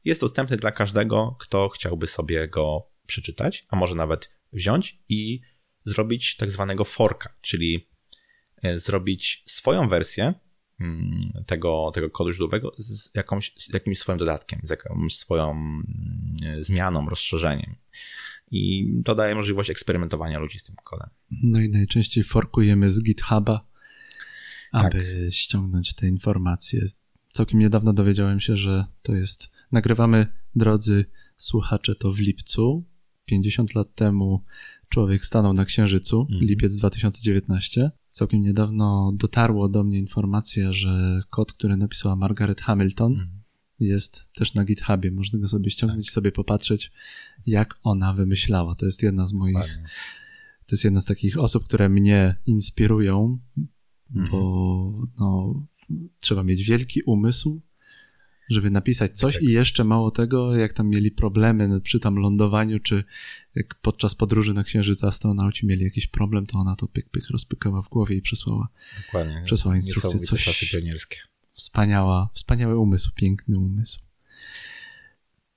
jest dostępny dla każdego, kto chciałby sobie go przeczytać, a może nawet wziąć i zrobić tak zwanego forka, czyli e, zrobić swoją wersję tego, tego kodu źródłowego z, jakąś, z jakimś swoim dodatkiem, z jakąś swoją mm, zmianą, rozszerzeniem. I to daje możliwość eksperymentowania ludzi z tym kodem. No i najczęściej forkujemy z GitHuba, Tak. aby ściągnąć te informacje. Całkiem niedawno dowiedziałem się, że to jest. Nagrywamy, drodzy słuchacze, to w lipcu. 50 lat temu człowiek stanął na Księżycu, Mhm. lipiec 2019. Całkiem niedawno dotarło do mnie informacja, że kod, który napisała Margaret Hamilton, Mhm. jest też na GitHubie. Można go sobie ściągnąć i sobie popatrzeć, jak ona wymyślała. To jest jedna z moich to jest jedna z takich osób, które mnie inspirują, Mhm. bo no, trzeba mieć wielki umysł, żeby napisać coś Tak. i jeszcze mało tego, jak tam mieli problemy przy tam lądowaniu, czy jak podczas podróży na Księżyc astronauci mieli jakiś problem, to ona to pyk, pyk rozpykała w głowie i przesłała. Dokładnie. Przesłała instrukcję, coś- czasy pionierskie. Wspaniała, wspaniały umysł, piękny umysł.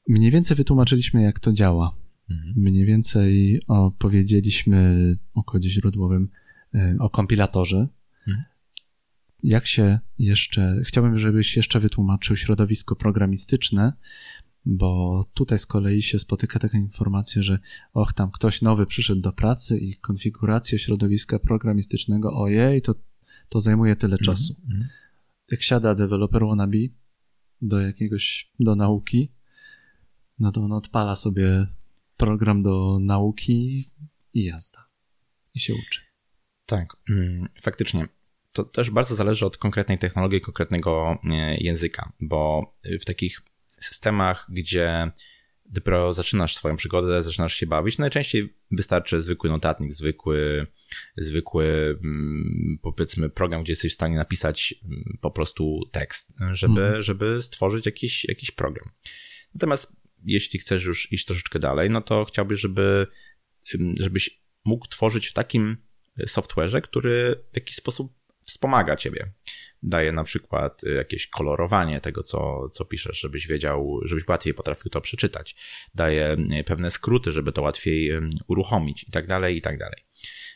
Mniej więcej wytłumaczyliśmy, jak to działa. Mhm. Mniej więcej opowiedzieliśmy o kodzie źródłowym, e, o kompilatorze. Jak się jeszcze, chciałbym, żebyś jeszcze wytłumaczył środowisko programistyczne, bo tutaj z kolei się spotyka taka informacja, że och, tam ktoś nowy przyszedł do pracy i konfiguracja środowiska programistycznego, ojej, to, to zajmuje tyle czasu. Mhm. Jak siada deweloper wannabe do jakiegoś, do nauki, no to on odpala sobie program do nauki i jazda. I się uczy. Tak, mm, faktycznie. To też bardzo zależy od konkretnej technologii, konkretnego e, języka, bo w takich systemach, gdzie dopiero zaczynasz swoją przygodę, zaczynasz się bawić, najczęściej wystarczy zwykły notatnik, zwykły, zwykły mm, powiedzmy program, gdzie jesteś w stanie napisać mm, po prostu tekst, żeby, Mhm. żeby stworzyć jakiś, jakiś program. Natomiast jeśli chcesz już iść troszeczkę dalej, no to chciałbyś, żeby, ym, żebyś mógł tworzyć w takim software'ze, który w jakiś sposób wspomaga ciebie. Daje na przykład y, jakieś kolorowanie tego, co, co piszesz, żebyś wiedział, żebyś łatwiej potrafił to przeczytać. Daje y, pewne skróty, żeby to łatwiej ym, uruchomić i tak dalej, i tak dalej.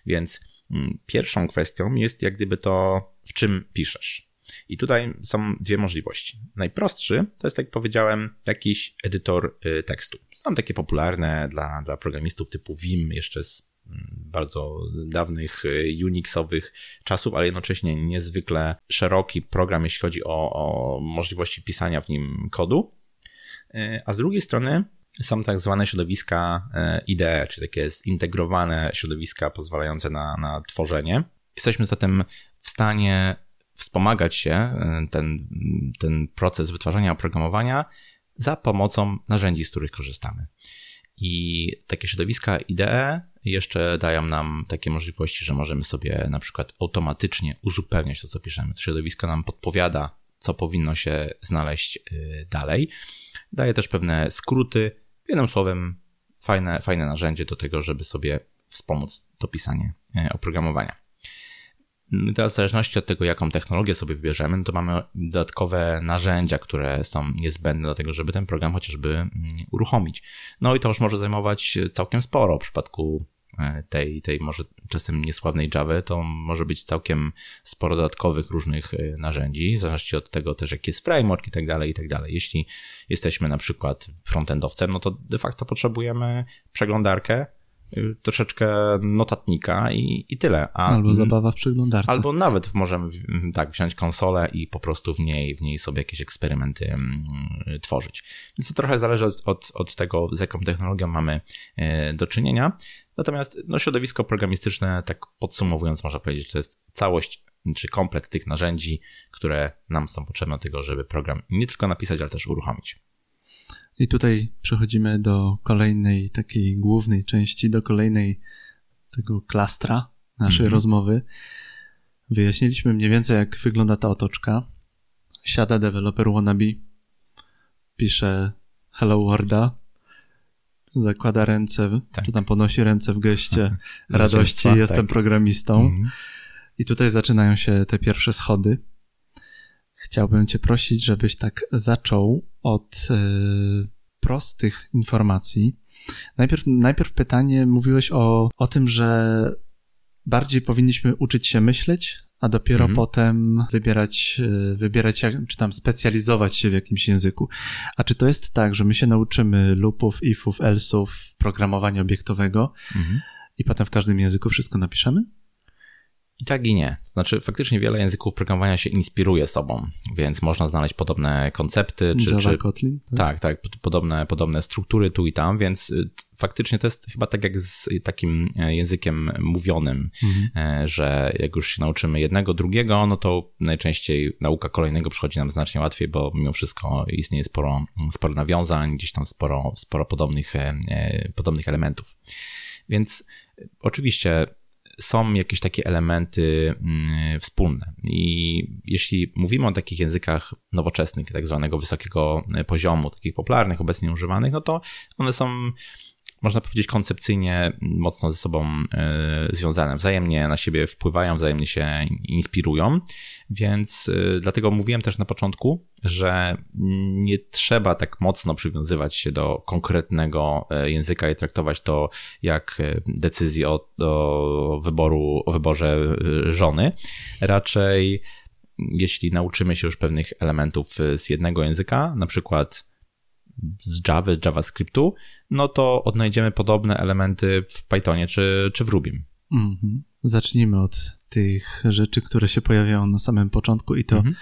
Więc mm, pierwszą kwestią jest jak gdyby to, w czym piszesz. I tutaj są dwie możliwości. Najprostszy to jest, tak jak powiedziałem, jakiś edytor y, tekstu. Są takie popularne dla, dla programistów typu Vim, jeszcze z bardzo dawnych y, Unixowych czasów, ale jednocześnie niezwykle szeroki program, jeśli chodzi o, o możliwości pisania w nim kodu. Y, A z drugiej strony są tak zwane środowiska IDE, czyli takie zintegrowane środowiska pozwalające na, na tworzenie. Jesteśmy zatem w stanie wspomagać się, ten, ten proces wytwarzania oprogramowania za pomocą narzędzi, z których korzystamy. I takie środowiska IDE jeszcze dają nam takie możliwości, że możemy sobie na przykład automatycznie uzupełniać to, co piszemy. Środowisko nam podpowiada, co powinno się znaleźć y, dalej. Daje też pewne skróty. Jednym słowem, fajne, fajne narzędzie do tego, żeby sobie wspomóc to pisanie y, oprogramowania. Teraz w zależności od tego, jaką technologię sobie wybierzemy, to mamy dodatkowe narzędzia, które są niezbędne do tego, żeby ten program chociażby mm, uruchomić. No i to już może zajmować całkiem sporo. W przypadku tej, tej może czasem niesławnej Java, to może być całkiem sporo dodatkowych różnych e, narzędzi, w zależności od tego też, jaki jest framework i tak dalej, i tak dalej. Jeśli jesteśmy na przykład frontendowcem, no to de facto potrzebujemy przeglądarkę, y, troszeczkę notatnika i, i tyle. A, Albo zabawa w przeglądarce. Albo nawet możemy tak wziąć konsolę i po prostu w niej, w niej sobie jakieś eksperymenty tworzyć. Więc to trochę zależy od, od, od tego, z jaką technologią mamy e, do czynienia. Natomiast no, środowisko programistyczne, tak podsumowując, można powiedzieć, to jest całość czy komplet tych narzędzi, które nam są potrzebne do tego, żeby program nie tylko napisać, ale też uruchomić. I tutaj przechodzimy do kolejnej takiej głównej części, do kolejnej tego klastra naszej -hmm. rozmowy. Wyjaśniliśmy mniej więcej, jak wygląda ta otoczka. Siada deweloper wannabe, pisze hello worlda, zakłada ręce, tak. czy tam podnosi ręce w geście radości, jestem tak. programistą. -hmm. I tutaj zaczynają się te pierwsze schody. Chciałbym Cię prosić, żebyś tak zaczął od y, prostych informacji. Najpierw, najpierw pytanie, mówiłeś o, o tym, że bardziej powinniśmy uczyć się myśleć, a dopiero mhm. potem wybierać, y, wybierać czy tam specjalizować się w jakimś języku. A czy to jest tak, że my się nauczymy loopów, ifów, else'ów, programowania obiektowego mhm. i potem w każdym języku wszystko napiszemy? I tak i nie. Znaczy, faktycznie wiele języków programowania się inspiruje sobą, więc można znaleźć podobne koncepty. Czy, Java, czy... Kotlin? Tak, tak, tak podobne, podobne struktury tu i tam, więc y, faktycznie to jest chyba tak jak z takim e, językiem mówionym, mhm. E, że jak już się nauczymy jednego, drugiego, no to najczęściej nauka kolejnego przychodzi nam znacznie łatwiej, bo mimo wszystko istnieje sporo, sporo nawiązań, gdzieś tam sporo, sporo podobnych, e, podobnych elementów. Więc oczywiście są jakieś takie elementy mm, wspólne. I jeśli mówimy o takich językach nowoczesnych, tak zwanego wysokiego poziomu, takich popularnych, obecnie używanych, no to one są można powiedzieć, koncepcyjnie mocno ze sobą e, związane. Wzajemnie na siebie wpływają, wzajemnie się inspirują, więc e, dlatego mówiłem też na początku, że nie trzeba tak mocno przywiązywać się do konkretnego e, języka i traktować to jak decyzję o, o wyboru, o wyborze żony. Raczej jeśli nauczymy się już pewnych elementów z jednego języka, na przykład z Java, JavaScriptu, no to odnajdziemy podobne elementy w Pythonie czy, czy w Rubim. Mm-hmm. Zacznijmy od tych rzeczy, które się pojawiają na samym początku i to mm-hmm.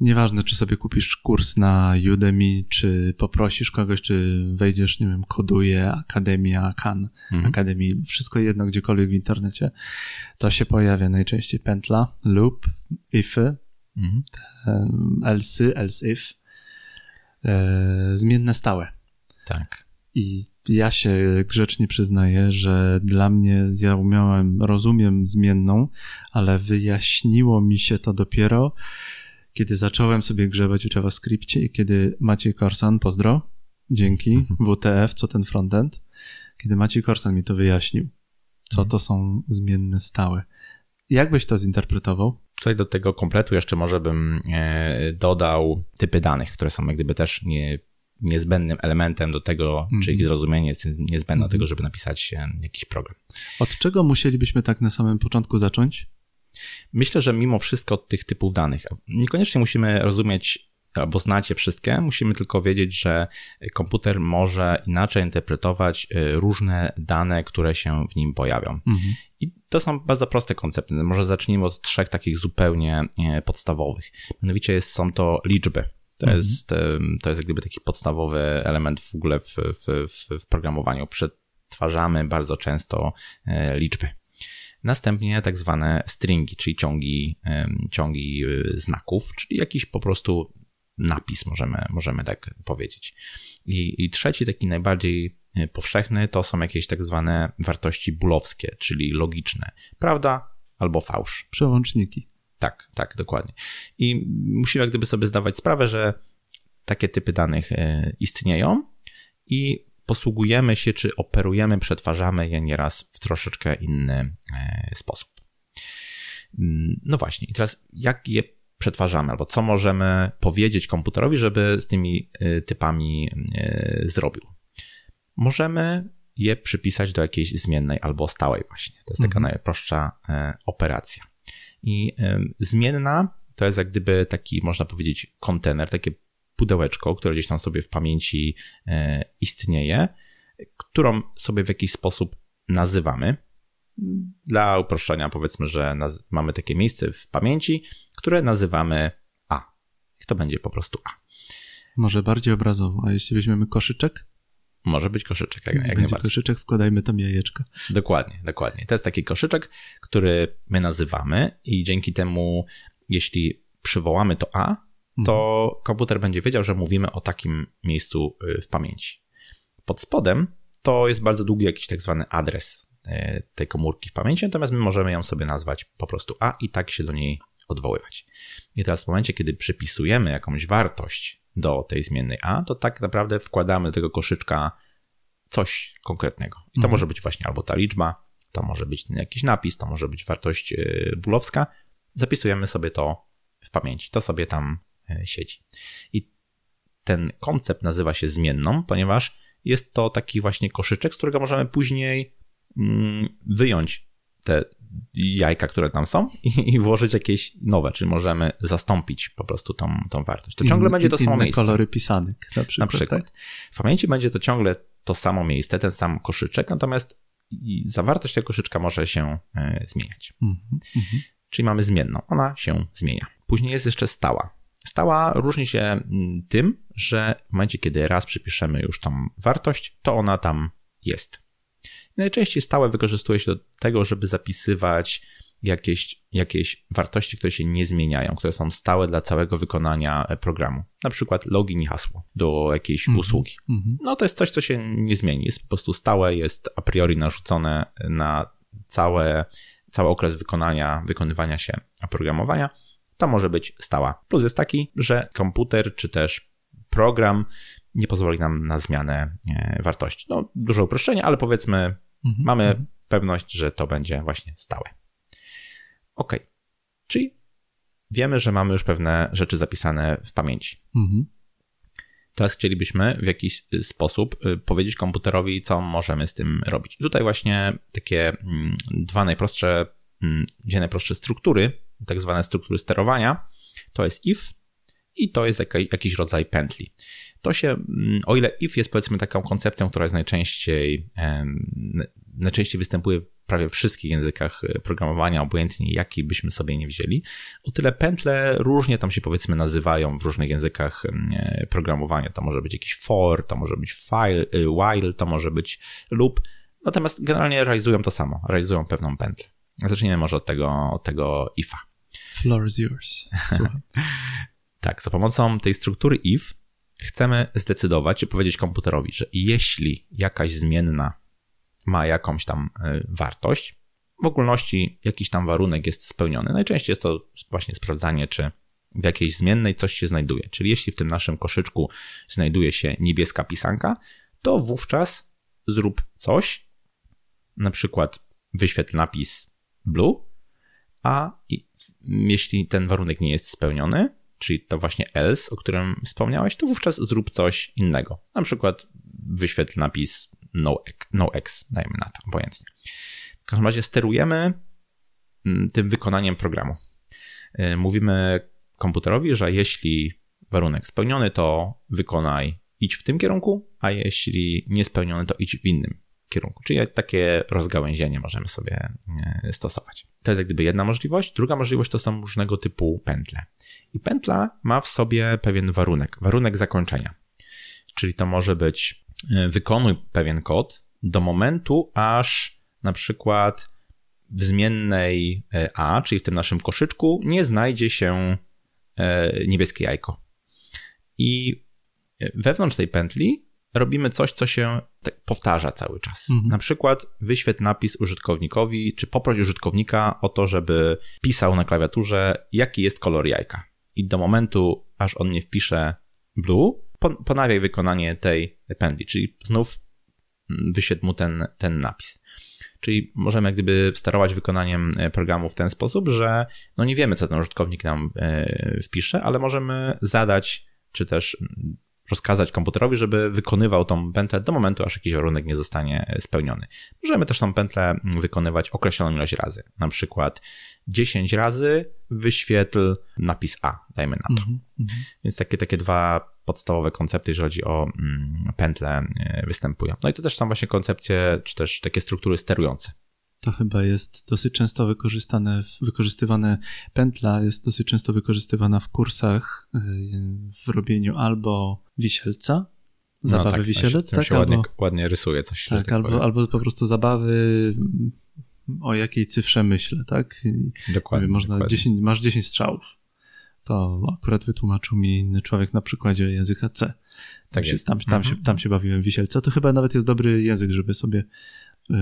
nieważne, czy sobie kupisz kurs na Udemy, czy poprosisz kogoś, czy wejdziesz, nie wiem, koduje Akademia, Khan, mm-hmm. Akademii, wszystko jedno gdziekolwiek w internecie, to się pojawia najczęściej pętla, loop, ify, mm-hmm. else, else if, e, zmienne stałe. Tak. I ja się grzecznie przyznaję, że dla mnie ja umiałem, rozumiem zmienną, ale wyjaśniło mi się to dopiero, kiedy zacząłem sobie grzebać w JavaScriptie i kiedy Maciej Korsan, pozdro, dzięki, WTF, co ten frontend, kiedy Maciej Korsan mi to wyjaśnił, co to są zmienne stałe. Jak byś to zinterpretował? Tutaj do tego kompletu jeszcze może bym e, dodał typy danych, które są jak gdyby też nie, niezbędnym elementem do tego, mm -hmm. czy ich zrozumienie jest niezbędne do tego, żeby napisać e, jakiś program. Od czego musielibyśmy tak na samym początku zacząć? Myślę, że mimo wszystko od tych typów danych. Niekoniecznie musimy rozumieć albo znać je wszystkie, musimy tylko wiedzieć, że komputer może inaczej interpretować e, różne dane, które się w nim pojawią. Mhm. I to są bardzo proste koncepty. Może zacznijmy od trzech takich zupełnie e, podstawowych. Mianowicie są to liczby. To, mhm. jest, to jest jak gdyby taki podstawowy element w ogóle w, w, w, w programowaniu. Przetwarzamy bardzo często e, liczby. Następnie tak zwane stringi, czyli ciągi, ciągi znaków, czyli jakiś po prostu napis, możemy, możemy tak powiedzieć. I, I trzeci, taki najbardziej e, powszechny, to są jakieś tak zwane wartości bulowskie, czyli logiczne. Prawda albo fałsz. Przełączniki. Tak, tak, dokładnie. I musimy jak gdyby sobie zdawać sprawę, że takie typy danych e, istnieją i posługujemy się, czy operujemy, przetwarzamy je nieraz w troszeczkę inny e, sposób. Mm, no właśnie, i teraz jak je przetwarzamy, albo co możemy powiedzieć komputerowi, żeby z tymi y, typami zrobił. Możemy je przypisać do jakiejś zmiennej albo stałej właśnie. To jest taka mhm. najprostsza e, operacja. I zmienna to jest jak gdyby taki, można powiedzieć, kontener, takie pudełeczko, które gdzieś tam sobie w pamięci e, istnieje, którą sobie w jakiś sposób nazywamy. Dla uproszczenia powiedzmy, że mamy takie miejsce w pamięci, które nazywamy A. I to będzie po prostu A. Może bardziej obrazowo. A jeśli weźmiemy koszyczek? Może być koszyczek, jak, jak Będzie najbardziej. koszyczek, wkładajmy tam jajeczka. Dokładnie, dokładnie. To jest taki koszyczek, który my nazywamy i dzięki temu, jeśli przywołamy to A, to komputer będzie wiedział, że mówimy o takim miejscu y, w pamięci. Pod spodem to jest bardzo długi jakiś tak zwany adres y, tej komórki w pamięci, natomiast my możemy ją sobie nazwać po prostu A i tak się do niej odwoływać. I teraz w momencie, kiedy przypisujemy jakąś wartość do tej zmiennej A, to tak naprawdę wkładamy do tego koszyczka coś konkretnego. I to może być właśnie albo ta liczba, to może być jakiś napis, to może być wartość bólowska. Zapisujemy sobie to w pamięci. To sobie tam y, siedzi. I ten koncept nazywa się zmienną, ponieważ jest to taki właśnie koszyczek, z którego możemy później mm, wyjąć te jajka, które tam są i, i włożyć jakieś nowe, czyli możemy zastąpić po prostu tą, tą wartość. To ciągle będzie to samo miejsce. kolory pisanek na przykład. Na przykład. Tak? W pamięci będzie to ciągle to samo miejsce, ten sam koszyczek, natomiast zawartość tego koszyczka może się e, zmieniać. Mhm, mhm. Czyli mamy zmienną, ona się zmienia. Później jest jeszcze stała. Stała różni się tym, że w momencie, kiedy raz przypiszemy już tą wartość, to ona tam jest. Najczęściej stałe wykorzystuje się do tego, żeby zapisywać jakieś, jakieś wartości, które się nie zmieniają, które są stałe dla całego wykonania e, programu. Na przykład login i hasło do jakiejś usługi. mhm. No to jest coś, co się nie zmieni. Jest po prostu stałe, jest a priori narzucone na całe, cały okres wykonania, wykonywania się oprogramowania. To może być stała. Plus jest taki, że komputer czy też program nie pozwoli nam na zmianę e, wartości. No, duże uproszczenie, ale powiedzmy, Mhm. mamy pewność, że to będzie właśnie stałe. Ok. Czyli wiemy, że mamy już pewne rzeczy zapisane w pamięci. Mhm. Teraz chcielibyśmy w jakiś y, sposób y, powiedzieć komputerowi, co możemy z tym robić. Tutaj właśnie takie mm, dwa najprostsze, mm, dwie najprostsze struktury, tak zwane struktury sterowania, to jest if i to jest jakiś rodzaj pętli. To się, mm, o ile if jest powiedzmy taką koncepcją, która jest najczęściej, najczęściej występuje w prawie wszystkich językach y, programowania, obojętnie jaki byśmy sobie nie wzięli, o tyle pętle różnie tam się powiedzmy nazywają w różnych językach e, programowania. To może być jakiś for, to może być file, y, while, to może być loop. Natomiast generalnie realizują to samo, realizują pewną pętlę. Zacznijmy może od tego, od tego ifa. Floor is yours. Tak, za pomocą tej struktury if chcemy zdecydować i powiedzieć komputerowi, że jeśli jakaś zmienna ma jakąś tam e, wartość, w ogólności jakiś tam warunek jest spełniony. Najczęściej jest to właśnie sprawdzanie, czy w jakiejś zmiennej coś się znajduje. Czyli jeśli w tym naszym koszyczku znajduje się niebieska pisanka, to wówczas zrób coś, na przykład wyświetl napis blue, a jeśli ten warunek nie jest spełniony, czyli to właśnie else, o którym wspomniałeś, to wówczas zrób coś innego. Na przykład wyświetl napis no, no X, dajmy na to, obojętnie. W każdym razie sterujemy mm, tym wykonaniem programu. Y, Mówimy komputerowi, że jeśli warunek spełniony, to wykonaj, idź w tym kierunku, a jeśli niespełniony, to idź w innym kierunku. Czyli takie rozgałęzienie możemy sobie y, stosować. To jest jak gdyby jedna możliwość. Druga możliwość to są różnego typu pętle. I pętla ma w sobie pewien warunek, warunek zakończenia. Czyli to może być e, wykonuj pewien kod do momentu, aż na przykład w zmiennej e, A, czyli w tym naszym koszyczku, nie znajdzie się e, niebieskie jajko. I wewnątrz tej pętli robimy coś, co się powtarza cały czas. Mhm. Na przykład wyświetl napis użytkownikowi, czy poproś użytkownika o to, żeby pisał na klawiaturze, jaki jest kolor jajka. I do momentu, aż on nie wpisze blue, pon- ponawiaj wykonanie tej pętli, czyli znów wyświetl mu ten, ten napis. Czyli możemy gdyby sterować wykonaniem e, programu w ten sposób, że no nie wiemy, co ten użytkownik nam e, wpisze, ale możemy zadać, czy też rozkazać komputerowi, żeby wykonywał tą pętlę do momentu, aż jakiś warunek nie zostanie spełniony. Możemy też tą pętlę wykonywać określoną ilość razy. Na przykład 10 razy wyświetl napis A, dajmy na to. Mhm, mhm. Więc takie, takie dwa podstawowe koncepty, jeżeli chodzi o mm, pętle, e, występują. No i to też są właśnie koncepcje, czy też takie struktury sterujące. To chyba jest dosyć często wykorzystane, wykorzystywane, pętla jest dosyć często wykorzystywana w kursach y, w robieniu albo wisielca, zabawy no tak, wiselec, tak? Się ładnie, albo, ładnie rysuje coś. Tak, tak albo, albo po prostu zabawy o jakiej cyfrze myślę, tak? I dokładnie. Można dokładnie. 10, masz 10 strzałów. To akurat wytłumaczył mi inny człowiek na przykładzie języka C. Tak się. Tam, tam, Mhm. się, tam się bawiłem wisielca. To chyba nawet jest dobry język, żeby sobie y,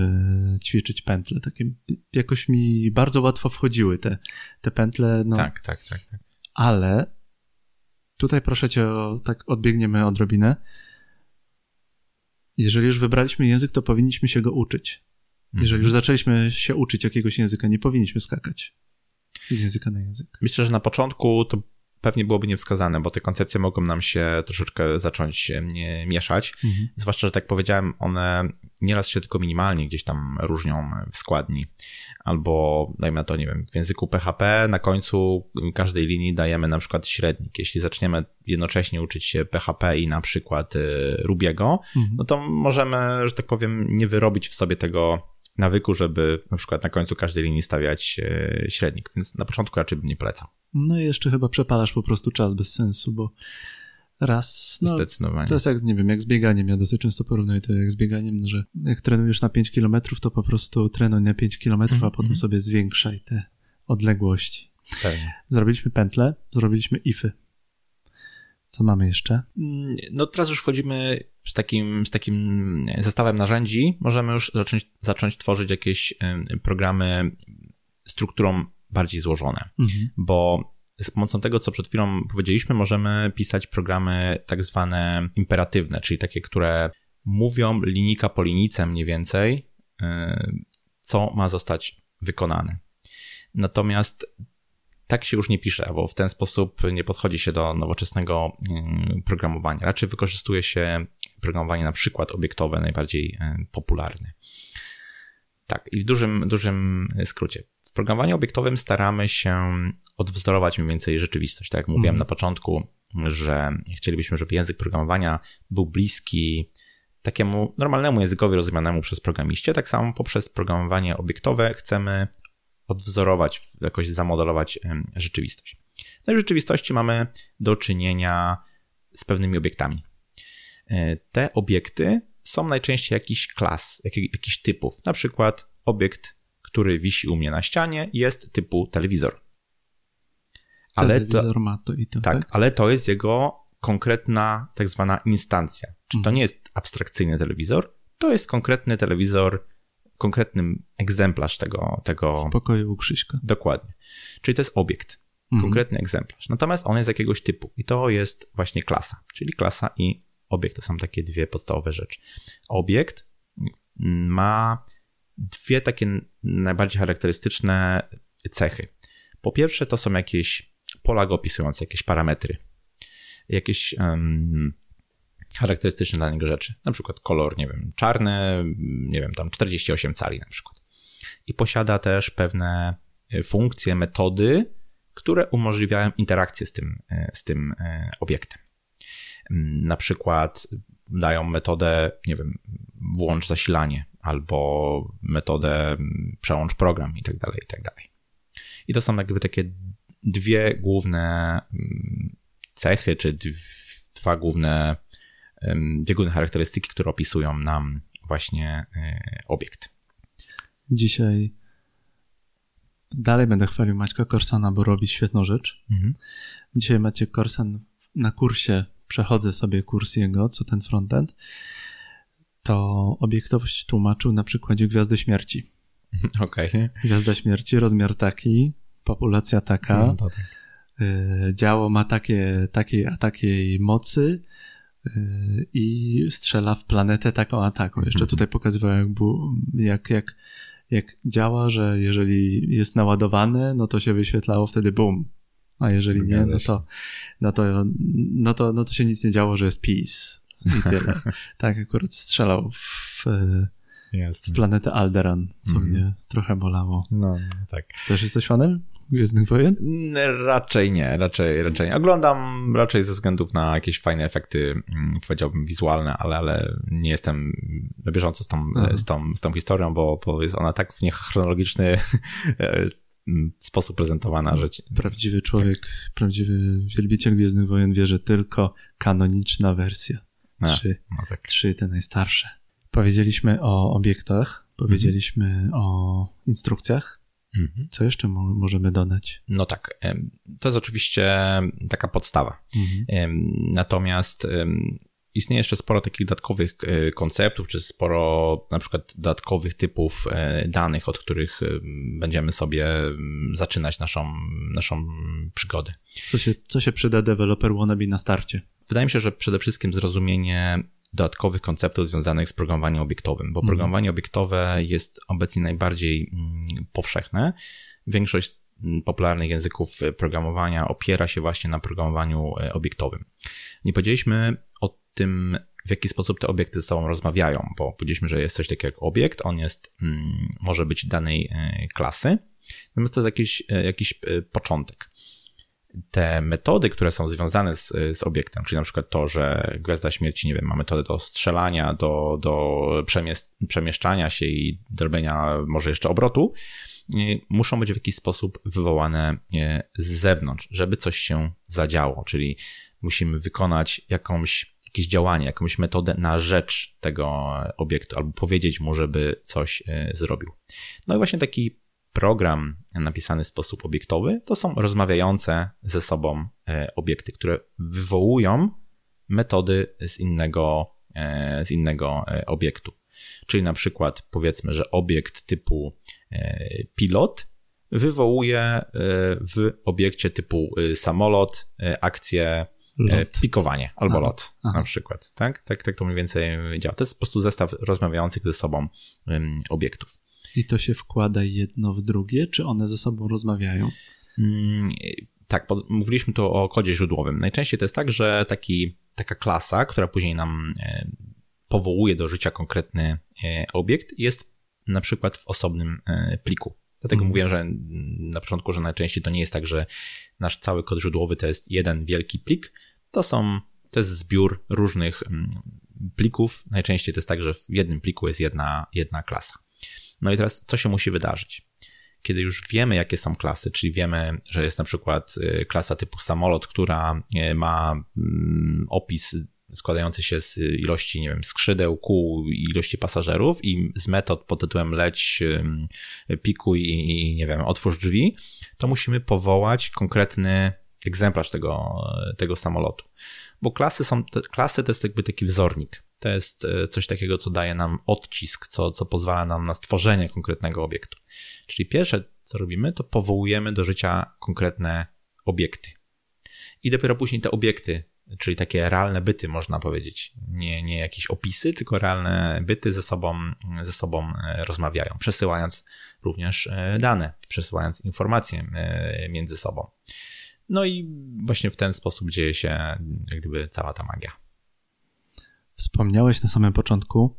ćwiczyć pętle. Takie, jakoś mi bardzo łatwo wchodziły te, te pętle. No, Tak, tak, tak, tak. Ale tutaj proszę cię, o, tak odbiegniemy odrobinę. Jeżeli już wybraliśmy język, to powinniśmy się go uczyć. Jeżeli już Mhm. zaczęliśmy się uczyć jakiegoś języka, nie powinniśmy skakać z języka na język. Myślę, że na początku to pewnie byłoby niewskazane, bo te koncepcje mogą nam się troszeczkę zacząć e, mieszać. Mhm. Zwłaszcza, że tak powiedziałem, one nieraz się tylko minimalnie gdzieś tam różnią w składni. Albo, dajmy na to, nie wiem, w języku PHP na końcu każdej linii dajemy na przykład średnik. Jeśli zaczniemy jednocześnie uczyć się PHP i na przykład y, Rubiego, Mhm. no to możemy, że tak powiem, nie wyrobić w sobie tego nawyku, żeby na przykład na końcu każdej linii stawiać e, średnik. Więc na początku raczej bym nie polecał. No i jeszcze chyba przepalasz po prostu czas bez sensu, bo raz. No, Zdecydowanie. to jest jak, nie wiem, jak z bieganiem. Ja dosyć często porównuję to jak z bieganiem, że jak trenujesz na 5 km, to po prostu trenuj na 5 km, a Mhm. potem sobie zwiększaj te odległości. Pewnie. Zrobiliśmy pętle, zrobiliśmy ify. Co mamy jeszcze? Mm, No teraz już wchodzimy z takim, z takim zestawem narzędzi. Możemy już zacząć, zacząć tworzyć jakieś programy strukturą bardziej złożone, Mhm. bo z pomocą tego, co przed chwilą powiedzieliśmy, możemy pisać programy tak zwane imperatywne, czyli takie, które mówią linijka po linijce mniej więcej, e, co ma zostać wykonane. Natomiast tak się już nie pisze, bo w ten sposób nie podchodzi się do nowoczesnego mm, programowania. Raczej wykorzystuje się programowanie na przykład obiektowe, najbardziej e, popularne. Tak, i w dużym, dużym skrócie. W programowaniu obiektowym staramy się odwzorować mniej więcej rzeczywistość. Tak jak mówiłem Mhm. na początku, że chcielibyśmy, żeby język programowania był bliski takiemu normalnemu językowi rozumianemu przez programiście. Tak samo poprzez programowanie obiektowe chcemy odwzorować, jakoś zamodelować rzeczywistość. No i w rzeczywistości mamy do czynienia z pewnymi obiektami. E, Te obiekty są najczęściej jakiś klas, jak- jakichś typów. Na przykład obiekt, który wisi u mnie na ścianie, jest typu telewizor. Ale to, Telewizor ma to i to, tak, tak? ale to jest jego konkretna tak zwana instancja. Czyli to Mhm. nie jest abstrakcyjny telewizor, to jest konkretny telewizor, konkretny egzemplarz tego, tego W pokoju u Krzyśka. dokładnie. Czyli to jest obiekt, Mhm. konkretny egzemplarz. Natomiast on jest jakiegoś typu i to jest właśnie klasa, czyli klasa i obiekt to są takie dwie podstawowe rzeczy. Obiekt ma dwie takie najbardziej charakterystyczne cechy. Po pierwsze, to są jakieś pola go opisujące, jakieś parametry, jakieś em, charakterystyczne dla niego rzeczy. Na przykład kolor, nie wiem, czarny, nie wiem, tam 48 cali na przykład. I posiada też pewne e, funkcje, metody, które umożliwiają interakcję z tym, e, z tym e, obiektem. Mm, Na przykład dają metodę, nie wiem, włącz zasilanie albo metodę mm, przełącz program i tak dalej, i tak dalej. I to są jakby takie dwie główne mm, cechy, czy dw- dwa główne, główne charakterystyki, które opisują nam właśnie e, obiekt. Dzisiaj dalej będę chwalił Maćka Korsana, bo robi świetną rzecz. Dzisiaj Maciek Korsan na kursie, przechodzę sobie kurs jego, co ten frontend, to obiektowość tłumaczył na przykładzie Gwiazdy Śmierci. Okej. Gwiazda Śmierci, rozmiar taki, populacja taka, No tak. y, działo ma takie, takiej a takiej mocy i strzela w planetę taką a taką. Jeszcze Mhm. tutaj pokazywałem, jak, jak, jak, jak działa, że jeżeli jest naładowane, no to się wyświetlało wtedy bum. A jeżeli nie, no to, no to, no to, no to się nic nie działo, że jest peace. I tyle. tak akurat strzelał w, w planetę Alderan, co Mhm. mnie trochę bolało. No, no tak. Też jesteś fanem Gwiezdnych Wojen? Raczej nie, raczej, raczej nie. Oglądam raczej ze względów na jakieś fajne efekty, mm, powiedziałbym wizualne, ale, ale nie jestem na bieżąco z tą, Aha. z tą, z tą historią, bo, bo jest ona tak w niechronologiczny e, mm, sposób prezentowana, że Prawdziwy człowiek, prawdziwy wielbiciel Gwiezdnych Wojen wie, że tylko kanoniczna wersja. Trzy. No tak. Trzy te najstarsze. Powiedzieliśmy o obiektach, powiedzieliśmy mhm. o instrukcjach. Mhm. Co jeszcze możemy dodać? No tak, to jest oczywiście taka podstawa. Mhm. Natomiast istnieje jeszcze sporo takich dodatkowych e, konceptów, czy sporo na przykład dodatkowych typów e, danych, od których będziemy sobie zaczynać naszą, naszą przygodę. Co się, co się przyda deweloper wannabe na starcie? Wydaje mi się, że przede wszystkim zrozumienie dodatkowych konceptów związanych z programowaniem obiektowym, bo mhm. programowanie obiektowe jest obecnie najbardziej mm, powszechne. Większość mm, popularnych języków programowania opiera się właśnie na programowaniu e, obiektowym. Nie powiedzieliśmy o tym, w jaki sposób te obiekty ze sobą rozmawiają, bo powiedzieliśmy, że jest coś takiego jak obiekt, on jest, mm, może być danej e, klasy, natomiast to jest jakiś, jakiś początek te metody, które są związane z, z obiektem, czyli na przykład to, że Gwiazda Śmierci, nie wiem, ma metodę do strzelania, do, do przemieszczania się i robienia może jeszcze obrotu, muszą być w jakiś sposób wywołane z zewnątrz, żeby coś się zadziało, czyli musimy wykonać jakąś, jakieś działanie, jakąś metodę na rzecz tego obiektu, albo powiedzieć mu, żeby coś e, zrobił. No i właśnie taki program napisany w sposób obiektowy to są rozmawiające ze sobą e, obiekty, które wywołują metody z innego, e, z innego e, obiektu. Czyli na przykład powiedzmy, że obiekt typu pilot wywołuje w obiekcie typu samolot akcję lot. pikowanie albo aha, lot na przykład. Tak? tak? Tak to mniej więcej działa. To jest po prostu zestaw rozmawiających ze sobą obiektów. I to się wkłada jedno w drugie, czy one ze sobą rozmawiają? Mm, tak, mówiliśmy tu o kodzie źródłowym. Najczęściej to jest tak, że taki, taka klasa, która później nam e, powołuje do życia konkretny e, obiekt, jest na przykład w osobnym e, pliku. Dlatego mm. mówiłem, że na początku, że najczęściej to nie jest tak, że nasz cały kod źródłowy to jest jeden wielki plik. To są, to jest zbiór różnych mm, plików. Najczęściej to jest tak, że w jednym pliku jest jedna, jedna klasa. No i teraz co się musi wydarzyć? Kiedy już wiemy, jakie są klasy, czyli wiemy, że jest na przykład y, klasa typu samolot, która y, ma mm, opis składający się z ilości, nie wiem, skrzydeł, kół, ilości pasażerów i z metod pod tytułem leć, pikuj i, nie wiem, otwórz drzwi, to musimy powołać konkretny egzemplarz tego, tego samolotu. Bo klasy są, klasy to jest jakby taki wzornik. To jest e, coś takiego, co daje nam odcisk, co, co pozwala nam na stworzenie konkretnego obiektu. Czyli pierwsze, co robimy, to powołujemy do życia konkretne obiekty. I dopiero później te obiekty, czyli takie realne byty, można powiedzieć, nie, nie jakieś opisy, tylko realne byty ze sobą, ze sobą e, rozmawiają, przesyłając również e, dane, przesyłając informacje między sobą. No i właśnie w ten sposób dzieje się jak gdyby cała ta magia. Wspomniałeś na samym początku,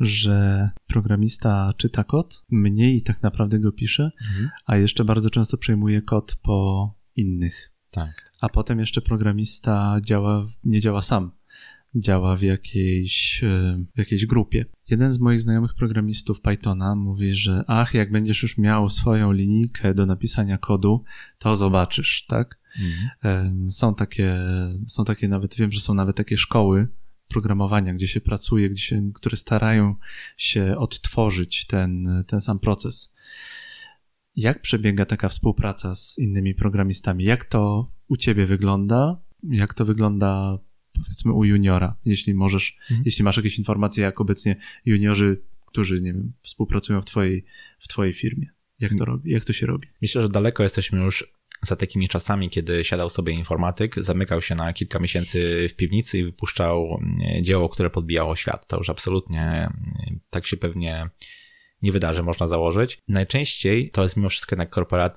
że programista czyta kod, mniej tak naprawdę go pisze, mhm. a jeszcze bardzo często przejmuje kod po innych. Tak. A potem jeszcze programista działa, nie działa sam, działa w jakiejś, e, w jakiejś grupie. Jeden z moich znajomych programistów Pythona mówi, że ach, jak będziesz już miał swoją linijkę do napisania kodu, to zobaczysz, tak? Mhm. Są takie, są takie nawet, wiem, że są nawet takie szkoły, programowania, gdzie się pracuje, gdzie się, które starają się odtworzyć ten, ten sam proces. Jak przebiega taka współpraca z innymi programistami? Jak to u ciebie wygląda? Jak to wygląda powiedzmy u juniora? Jeśli możesz, mhm. jeśli masz jakieś informacje, jak obecnie juniorzy, którzy nie wiem, współpracują w twojej, w twojej firmie. Jak to robi? Jak to się robi? Myślę, że daleko jesteśmy już za takimi czasami, kiedy siadał sobie informatyk, zamykał się na kilka miesięcy w piwnicy i wypuszczał mm, dzieło, które podbijało świat. To już absolutnie mm, tak się pewnie nie wydarzy, można założyć. Najczęściej to jest mimo wszystko jednak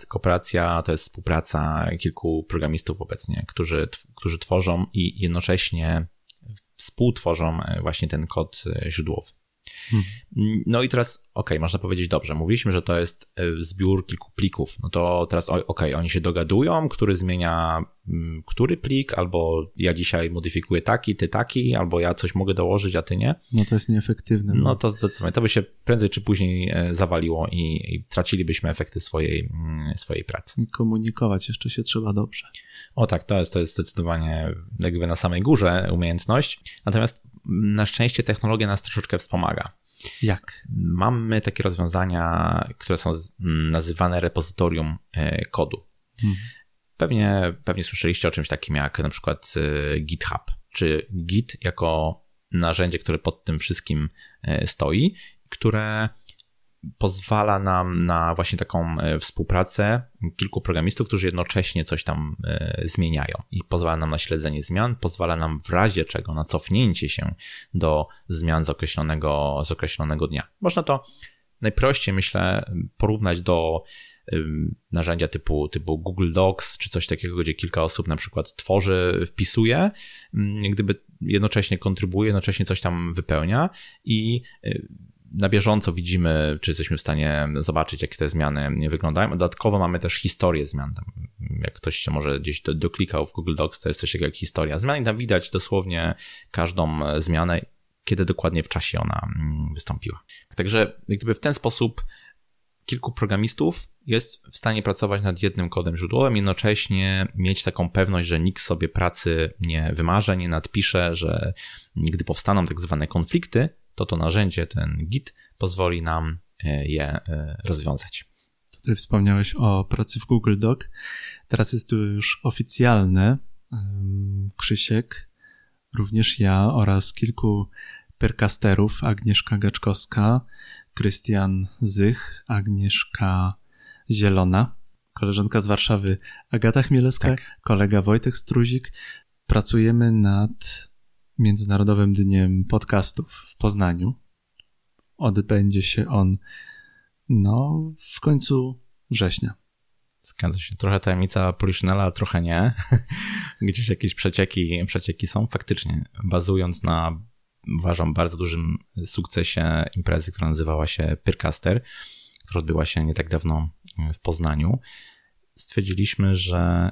korporacja, to jest współpraca kilku programistów obecnie, którzy, którzy tworzą i jednocześnie współtworzą e, właśnie ten kod e, źródłowy. Hmm. No i teraz, ok, można powiedzieć, dobrze, mówiliśmy, że to jest e, zbiór kilku plików. No to teraz, ok, oni się dogadują, który zmienia mm, który plik, albo ja dzisiaj modyfikuję taki, ty taki, albo ja coś mogę dołożyć, a ty nie. No to jest nieefektywne. No, no to zdecydowanie, to by się prędzej czy później e, zawaliło i, i tracilibyśmy efekty swojej, mm, swojej pracy. Komunikować jeszcze się trzeba dobrze. O tak, to jest, to jest zdecydowanie jakby na samej górze umiejętność. Natomiast na szczęście technologia nas troszeczkę wspomaga. Jak? Mamy takie rozwiązania, które są nazywane repozytorium e, kodu. Hmm. Pewnie, pewnie słyszeliście o czymś takim jak na przykład e, GitHub, czy Git jako narzędzie, które pod tym wszystkim e, stoi, które pozwala nam na właśnie taką e, współpracę kilku programistów, którzy jednocześnie coś tam e, zmieniają i pozwala nam na śledzenie zmian, pozwala nam w razie czego na cofnięcie się do zmian z określonego, z określonego dnia. Można to najprościej, myślę, porównać do narzędzia typu, typu Google Docs, czy coś takiego, gdzie kilka osób na przykład tworzy, wpisuje, gdyby jednocześnie kontrybuje, jednocześnie coś tam wypełnia i y, na bieżąco widzimy, czy jesteśmy w stanie zobaczyć, jakie te zmiany wyglądają. Dodatkowo mamy też historię zmian. Jak ktoś się może gdzieś do, doklikał w Google Docs, to jest coś takiego jak historia zmian i tam widać dosłownie każdą zmianę, kiedy dokładnie w czasie ona mm, wystąpiła. Także gdyby w ten sposób kilku programistów jest w stanie pracować nad jednym kodem źródłowym, jednocześnie mieć taką pewność, że nikt sobie pracy nie wymarze, nie nadpisze, że gdy powstaną tak zwane konflikty, to to narzędzie, ten Git, pozwoli nam e, je e, rozwiązać. Tutaj wspomniałeś o pracy w Google Doc. Teraz jest to już oficjalne. Krzysiek, również ja oraz kilku perkasterów, Agnieszka Gaczkowska, Krystian Zych, Agnieszka Zielona, koleżanka z Warszawy Agata Chmielewska, tak. kolega Wojtek Struzik. Pracujemy nad Międzynarodowym Dniem Podcastów w Poznaniu. Odbędzie się on no, w końcu września. Zgadza się. Trochę tajemnica Poliszynela, trochę nie. Gdzieś jakieś przecieki, przecieki są. Faktycznie, bazując na, uważam, bardzo dużym sukcesie imprezy, która nazywała się Pyrcaster, która odbyła się nie tak dawno w Poznaniu, stwierdziliśmy, że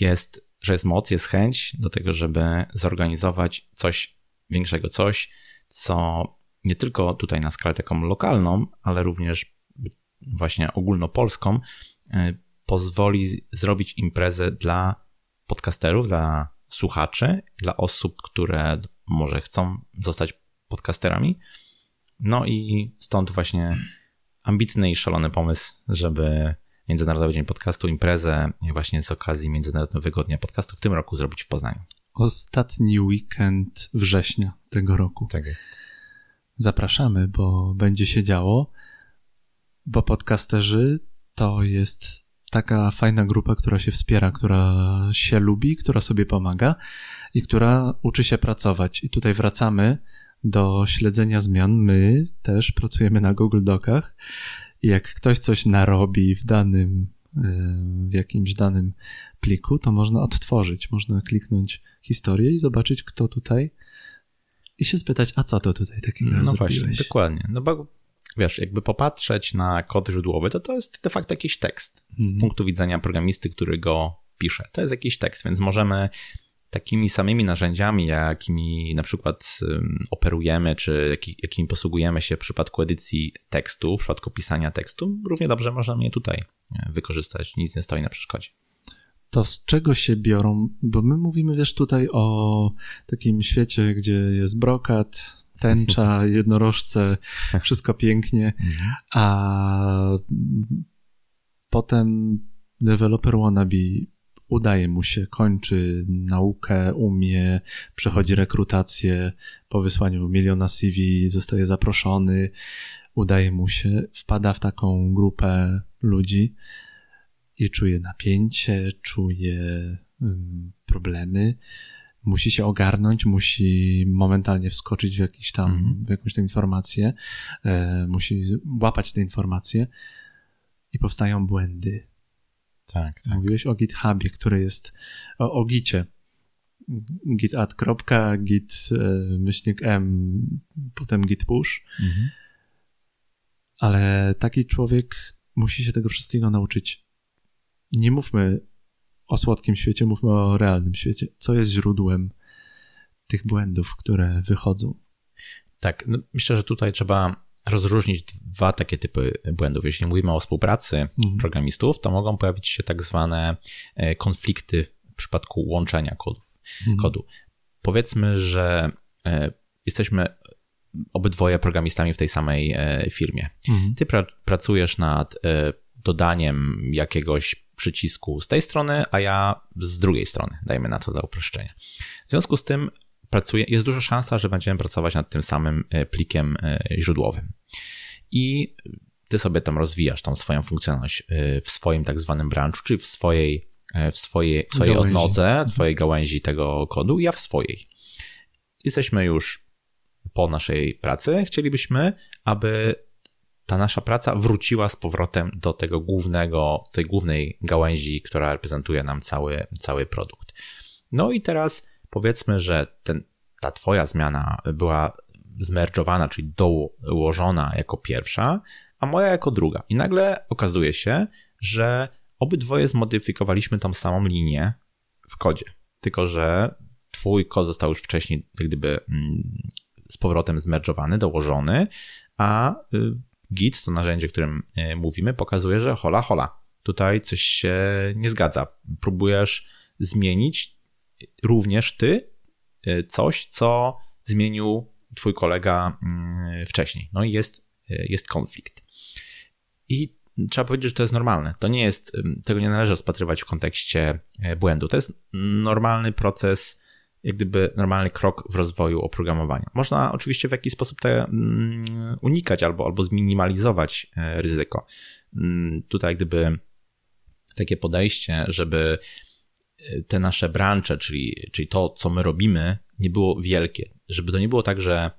jest że jest moc, jest chęć do tego, żeby zorganizować coś większego, coś, co nie tylko tutaj na skalę taką lokalną, ale również właśnie ogólnopolską, e, pozwoli zrobić imprezę dla podcasterów, dla słuchaczy, dla osób, które może chcą zostać podcasterami. No i stąd właśnie ambitny i szalony pomysł, żeby Międzynarodowy Dzień Podcastu, imprezę właśnie z okazji Międzynarodowego Dnia Podcastu w tym roku zrobić w Poznaniu. Ostatni weekend września tego roku. Tak jest. Zapraszamy, bo będzie się działo, bo podcasterzy to jest taka fajna grupa, która się wspiera, która się lubi, która sobie pomaga i która uczy się pracować. I tutaj wracamy do śledzenia zmian. My też pracujemy na Google Docach i jak ktoś coś narobi w danym, e, w jakimś danym pliku, to można odtworzyć, można kliknąć historię i zobaczyć, kto tutaj i się spytać, a co to tutaj takiego No zrobiłeś? właśnie, dokładnie. No bo wiesz, jakby popatrzeć na kod źródłowy, to to jest de facto jakiś tekst z mhm. punktu widzenia programisty, który go pisze. To jest jakiś tekst, więc możemy takimi samymi narzędziami, jakimi na przykład operujemy, czy jakimi posługujemy się w przypadku edycji tekstu, w przypadku pisania tekstu, równie dobrze możemy je tutaj wykorzystać. Nic nie stoi na przeszkodzie. To z czego się biorą? Bo my mówimy, wiesz, tutaj o takim świecie, gdzie jest brokat, tęcza, jednorożce, wszystko pięknie, mhm. a potem developer wannabe udaje mu się, kończy naukę, umie, przechodzi rekrutację, po wysłaniu miliona CV zostaje zaproszony, udaje mu się, wpada w taką grupę ludzi i czuje napięcie, czuje problemy, musi się ogarnąć, musi momentalnie wskoczyć w, jakiś tam, mm. w jakąś tam informację, e, musi łapać te informacje i powstają błędy tak, tak. Mówiłeś o GitHubie, który jest o, o Gicie. git kropka, git e, myślnik m, potem git push. Mhm. Ale taki człowiek musi się tego wszystkiego nauczyć. Nie mówmy o słodkim świecie, mówmy o realnym świecie. Co jest źródłem tych błędów, które wychodzą? Tak, no myślę, że tutaj trzeba rozróżnić dwa takie typy błędów. Jeśli mówimy o współpracy mhm. programistów, to mogą pojawić się tak zwane e, konflikty w przypadku łączenia kodów, mhm. kodu. Powiedzmy, że e, jesteśmy obydwoje programistami w tej samej e, firmie. Mhm. Ty pra pracujesz nad dodaniem jakiegoś przycisku z tej strony, a ja z drugiej strony, dajmy na to dla uproszczenia. W związku z tym pracuje, jest duża szansa, że będziemy pracować nad tym samym e, plikiem źródłowym. I ty sobie tam rozwijasz tą swoją funkcjonalność w swoim tak zwanym branchu, czyli w swojej, w swojej, w swojej odnodze, twojej gałęzi tego kodu, ja w swojej. Jesteśmy już po naszej pracy, chcielibyśmy, aby ta nasza praca wróciła z powrotem do tego głównego, tej głównej gałęzi, która reprezentuje nam cały, cały produkt. No i teraz powiedzmy, że ten, ta twoja zmiana była zmerdżowana, czyli dołożona jako pierwsza, a moja jako druga. I nagle okazuje się, że obydwoje zmodyfikowaliśmy tą samą linię w kodzie. Tylko, że twój kod został już wcześniej jak gdyby mm, z powrotem zmerdżowany, dołożony, a y, Git, to narzędzie, którym y, mówimy, pokazuje, że hola, hola, tutaj coś się nie zgadza. Próbujesz zmienić również ty y, coś, co zmienił twój kolega mm, wcześniej. No i jest, jest konflikt. I trzeba powiedzieć, że to jest normalne. To nie jest, tego nie należy rozpatrywać w kontekście błędu. To jest normalny proces jak gdyby normalny krok w rozwoju oprogramowania. Można oczywiście w jakiś sposób te mm, unikać albo, albo zminimalizować e, ryzyko. Mm, tutaj gdyby takie podejście, żeby e, te nasze brancze, czyli, czyli to, co my robimy, nie było wielkie. Żeby to nie było tak, że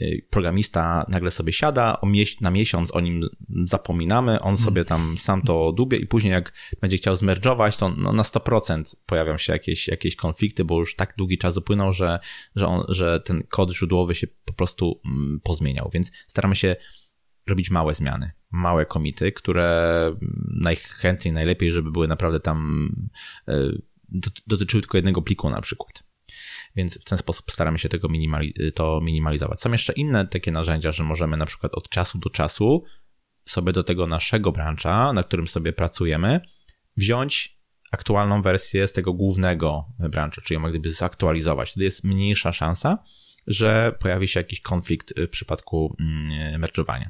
Y, programista nagle sobie siada, na miesiąc o nim zapominamy, on sobie tam sam to dubie i później jak będzie chciał zmerdżować, to no na 100% pojawią się jakieś, jakieś konflikty, bo już tak długi czas upłynął, że, że, on, że ten kod źródłowy się po prostu mm, pozmieniał, więc staramy się robić małe zmiany, małe komity, które najchętniej, najlepiej, żeby były naprawdę tam y, dotyczyły tylko jednego pliku na przykład więc w ten sposób staramy się tego minimali to minimalizować. Są jeszcze inne takie narzędzia, że możemy na przykład od czasu do czasu sobie do tego naszego brancha, na którym sobie pracujemy, wziąć aktualną wersję z tego głównego brancha, czyli ją gdyby zaktualizować. Wtedy jest mniejsza szansa, że pojawi się jakiś konflikt w przypadku mm, merge'owania.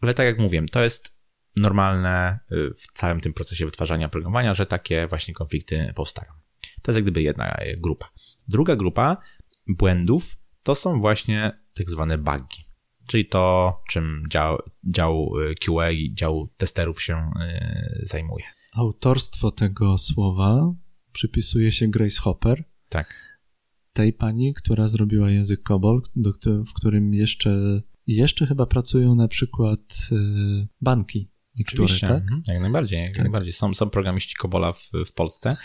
Ale tak jak mówiłem, to jest normalne w całym tym procesie wytwarzania oprogramowania, że takie właśnie konflikty powstają. To jest jak gdyby jedna grupa. Druga grupa błędów to są właśnie tak zwane bugi, czyli to, czym dział, dział y, QA i dział testerów się y, zajmuje. Autorstwo tego słowa przypisuje się Grace Hopper. Tak. Tej pani, która zrobiła język COBOL, do, w którym jeszcze, jeszcze chyba pracują na przykład y, banki. Niektóre, Oczywiście, tak? Mhm. jak najbardziej. Jak tak. najbardziej. Są, są programiści COBOLa w, w Polsce.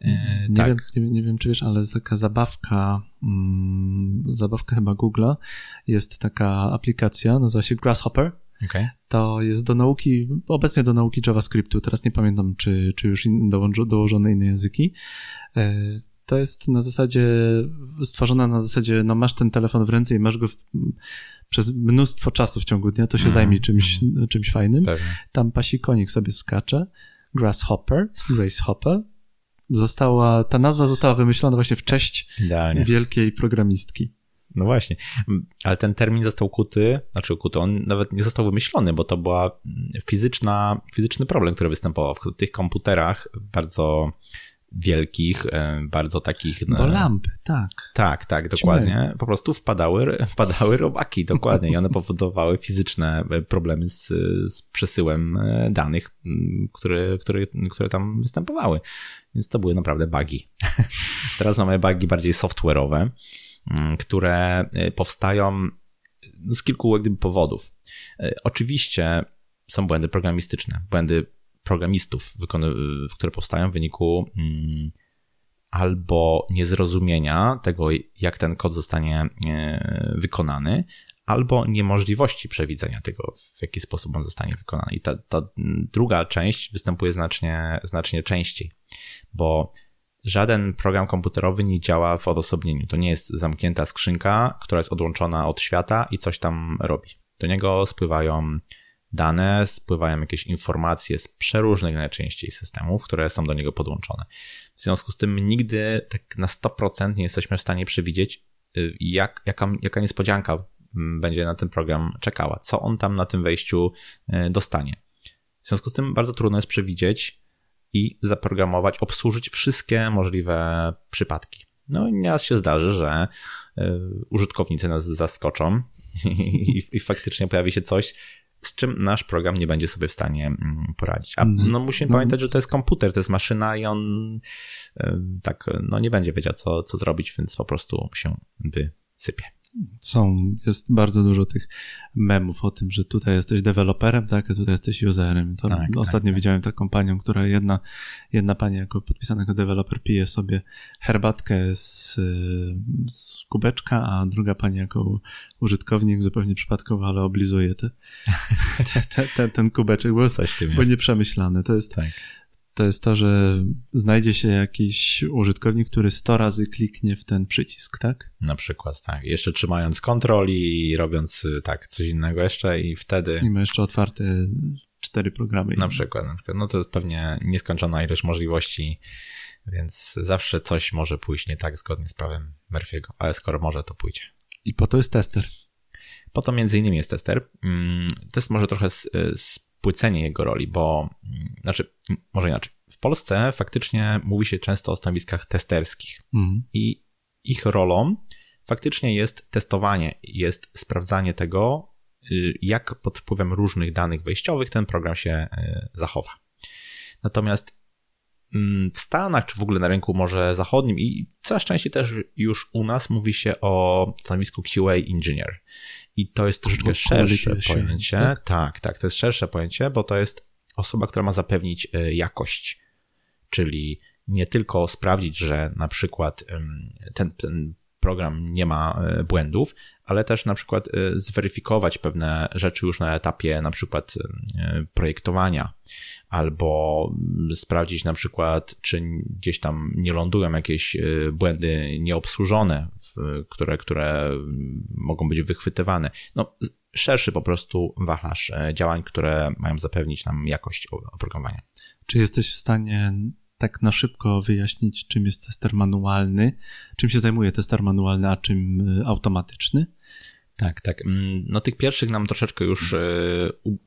E, nie, tak. wiem, nie, nie, wiem, czy wiesz, ale taka zabawka, mm, zabawka chyba Google'a, jest taka aplikacja, nazywa się Grasshopper. Okay. To jest do nauki, obecnie do nauki JavaScriptu, teraz nie pamiętam, czy, czy już in, dołożone inne języki. E, to jest na zasadzie, stworzona na zasadzie, no masz ten telefon w ręce i masz go w, przez mnóstwo czasu w ciągu dnia, to się mm. zajmie czymś, mm. czymś fajnym. Pewnie. Tam pasi konik sobie skacze. Grasshopper, Gracehopper została, ta nazwa została wymyślona właśnie w cześć Idealnie. wielkiej programistki. No właśnie, ale ten termin został ukuty, znaczy ukuty, on nawet nie został wymyślony, bo to była fizyczna, fizyczny problem, który występował w tych komputerach bardzo wielkich, e, bardzo takich... No, bo lampy, tak. Tak, tak, dokładnie. Po prostu wpadały, wpadały robaki, dokładnie, i one powodowały fizyczne e, problemy z, z przesyłem e, danych, które, które, które tam występowały. Więc to były naprawdę bugi. Teraz mamy bugi bardziej software'owe, które powstają z kilku powodów. Oczywiście są błędy programistyczne, błędy programistów, które powstają w wyniku mm, albo niezrozumienia tego, jak ten kod zostanie e, wykonany, albo niemożliwości przewidzenia tego, w jaki sposób on zostanie wykonany. I ta, ta druga część występuje znacznie, znacznie częściej, bo żaden program komputerowy nie działa w odosobnieniu. To nie jest zamknięta skrzynka, która jest odłączona od świata i coś tam robi. Do niego spływają dane, spływają jakieś informacje z przeróżnych najczęściej systemów, które są do niego podłączone. W związku z tym nigdy tak na 100% nie jesteśmy w stanie przewidzieć, jak, jaka, jaka niespodzianka będzie na ten program czekała, co on tam na tym wejściu dostanie. W związku z tym bardzo trudno jest przewidzieć i zaprogramować, obsłużyć wszystkie możliwe przypadki. No i nieraz się zdarzy, że użytkownicy nas zaskoczą i, i faktycznie pojawi się coś, z czym nasz program nie będzie sobie w stanie mm, poradzić. A mhm. no musimy no. pamiętać, że to jest komputer, to jest maszyna i on tak, no nie będzie wiedział, co, co zrobić, więc po prostu się wysypie są, jest bardzo dużo tych memów o tym, że tutaj jesteś deweloperem, tak, a tutaj jesteś userem. To tak, ostatnio tak, widziałem taką panią, która jedna, jedna pani jako podpisanego deweloper pije sobie herbatkę z, z kubeczka, a druga pani jako użytkownik zupełnie przypadkowo, ale oblizuje te, te, te, te ten kubeczek, bo, Coś tym bo nieprzemyślane. To jest, tak to jest to, że znajdzie się jakiś użytkownik, który 100 razy kliknie w ten przycisk, tak? Na przykład, tak. Jeszcze trzymając kontrol i robiąc tak, coś innego jeszcze i wtedy... I ma jeszcze otwarte cztery programy. Na przykład, na przykład. No to jest pewnie nieskończona ilość możliwości, więc zawsze coś może pójść nie tak zgodnie z prawem Murphy'ego, ale skoro może, to pójdzie. I po to jest tester. Po to między innymi jest tester. Mm, test może trochę spłycenie jego roli, bo, znaczy, może inaczej. W Polsce faktycznie mówi się często o stanowiskach testerskich mm. i ich rolą faktycznie jest testowanie, jest sprawdzanie tego, y, jak pod wpływem różnych danych wejściowych ten program się y, zachowa. Natomiast mm, w Stanach, czy w ogóle na rynku może zachodnim i coraz częściej też już u nas mówi się o stanowisku QA Engineer. I to jest troszeczkę szersze pojęcie. Tak? tak, tak, to jest szersze pojęcie, bo to jest osoba, która ma zapewnić e, jakość, czyli nie tylko sprawdzić, że na przykład ten, ten program nie ma e, błędów, ale też na przykład e, zweryfikować pewne rzeczy już na etapie na przykład projektowania, albo mm, sprawdzić na przykład, czy gdzieś tam nie lądują jakieś błędy nieobsłużone, które, które mogą być wychwytywane. No, szerszy po prostu wachlarz e, działań, które mają zapewnić nam jakość oprogramowania. Czy jesteś w stanie tak na szybko wyjaśnić, czym jest tester manualny, czym się zajmuje tester manualny, a czym e, automatyczny? Tak, tak. Mm, no tych pierwszych nam troszeczkę już e,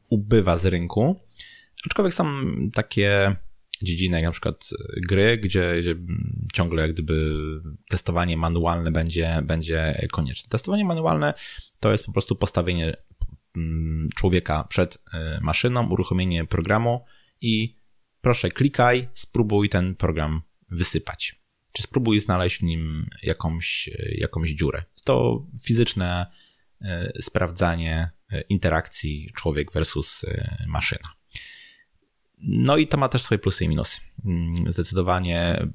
ubywa z rynku, aczkolwiek są takie dziedziny, jak na przykład gry, gdzie, gdzie ciągle jak gdyby testowanie manualne będzie, będzie konieczne. Testowanie manualne to jest po prostu postawienie mm, człowieka przed e, maszyną, uruchomienie programu i proszę klikaj, spróbuj ten program wysypać. Czy spróbuj znaleźć w nim jakąś, jakąś dziurę. To fizyczne e, sprawdzanie interakcji człowiek versus maszyna. No i to ma też swoje plusy i minusy. Mm, zdecydowanie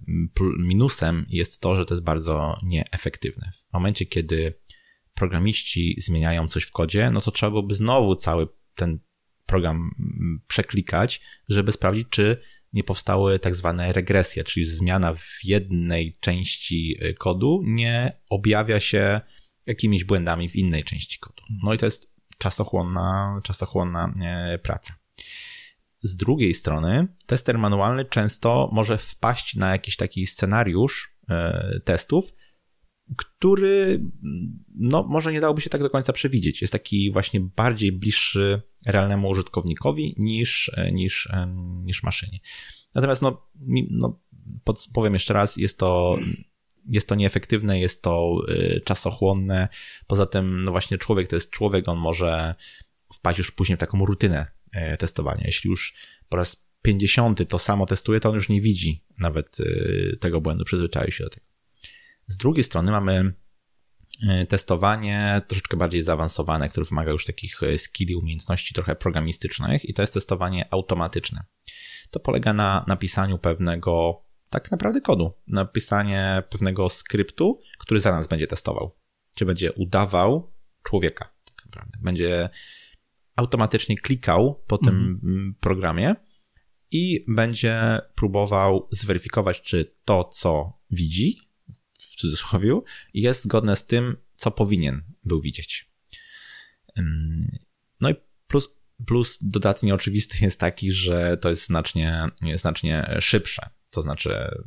minusem jest to, że to jest bardzo nieefektywne. W momencie, kiedy programiści zmieniają coś w kodzie, no to trzeba byłoby znowu cały ten program mm, przeklikać, żeby sprawdzić, czy nie powstały tak zwane regresje, czyli zmiana w jednej części y, kodu nie objawia się jakimiś błędami w innej części kodu. No i to jest czasochłonna, czasochłonna e, praca. Z drugiej strony, tester manualny często może wpaść na jakiś taki scenariusz e, testów, który no, może nie dałoby się tak do końca przewidzieć. Jest taki właśnie bardziej bliższy realnemu użytkownikowi niż, e, niż, e, niż maszynie. Natomiast no, no powiem jeszcze raz, jest to, jest to nieefektywne, jest to czasochłonne. Poza tym, no właśnie człowiek to jest człowiek, on może wpaść już później w taką rutynę testowania. Jeśli już po raz 50 to samo testuje, to on już nie widzi nawet e, tego błędu, przyzwyczaił się do tego. Z drugiej strony mamy e, testowanie troszeczkę bardziej zaawansowane, które wymaga już takich skilli, umiejętności trochę programistycznych i to jest testowanie automatyczne. To polega na napisaniu pewnego tak naprawdę kodu, napisanie pewnego skryptu, który za nas będzie testował. Czy będzie udawał człowieka, tak naprawdę. Będzie automatycznie klikał po tym mm. programie i będzie próbował zweryfikować, czy to, co widzi, w cudzysłowie, jest zgodne z tym, co powinien był widzieć. No i plus, plus dodatnie oczywisty jest taki, że to jest znacznie, znacznie szybsze. To znaczy,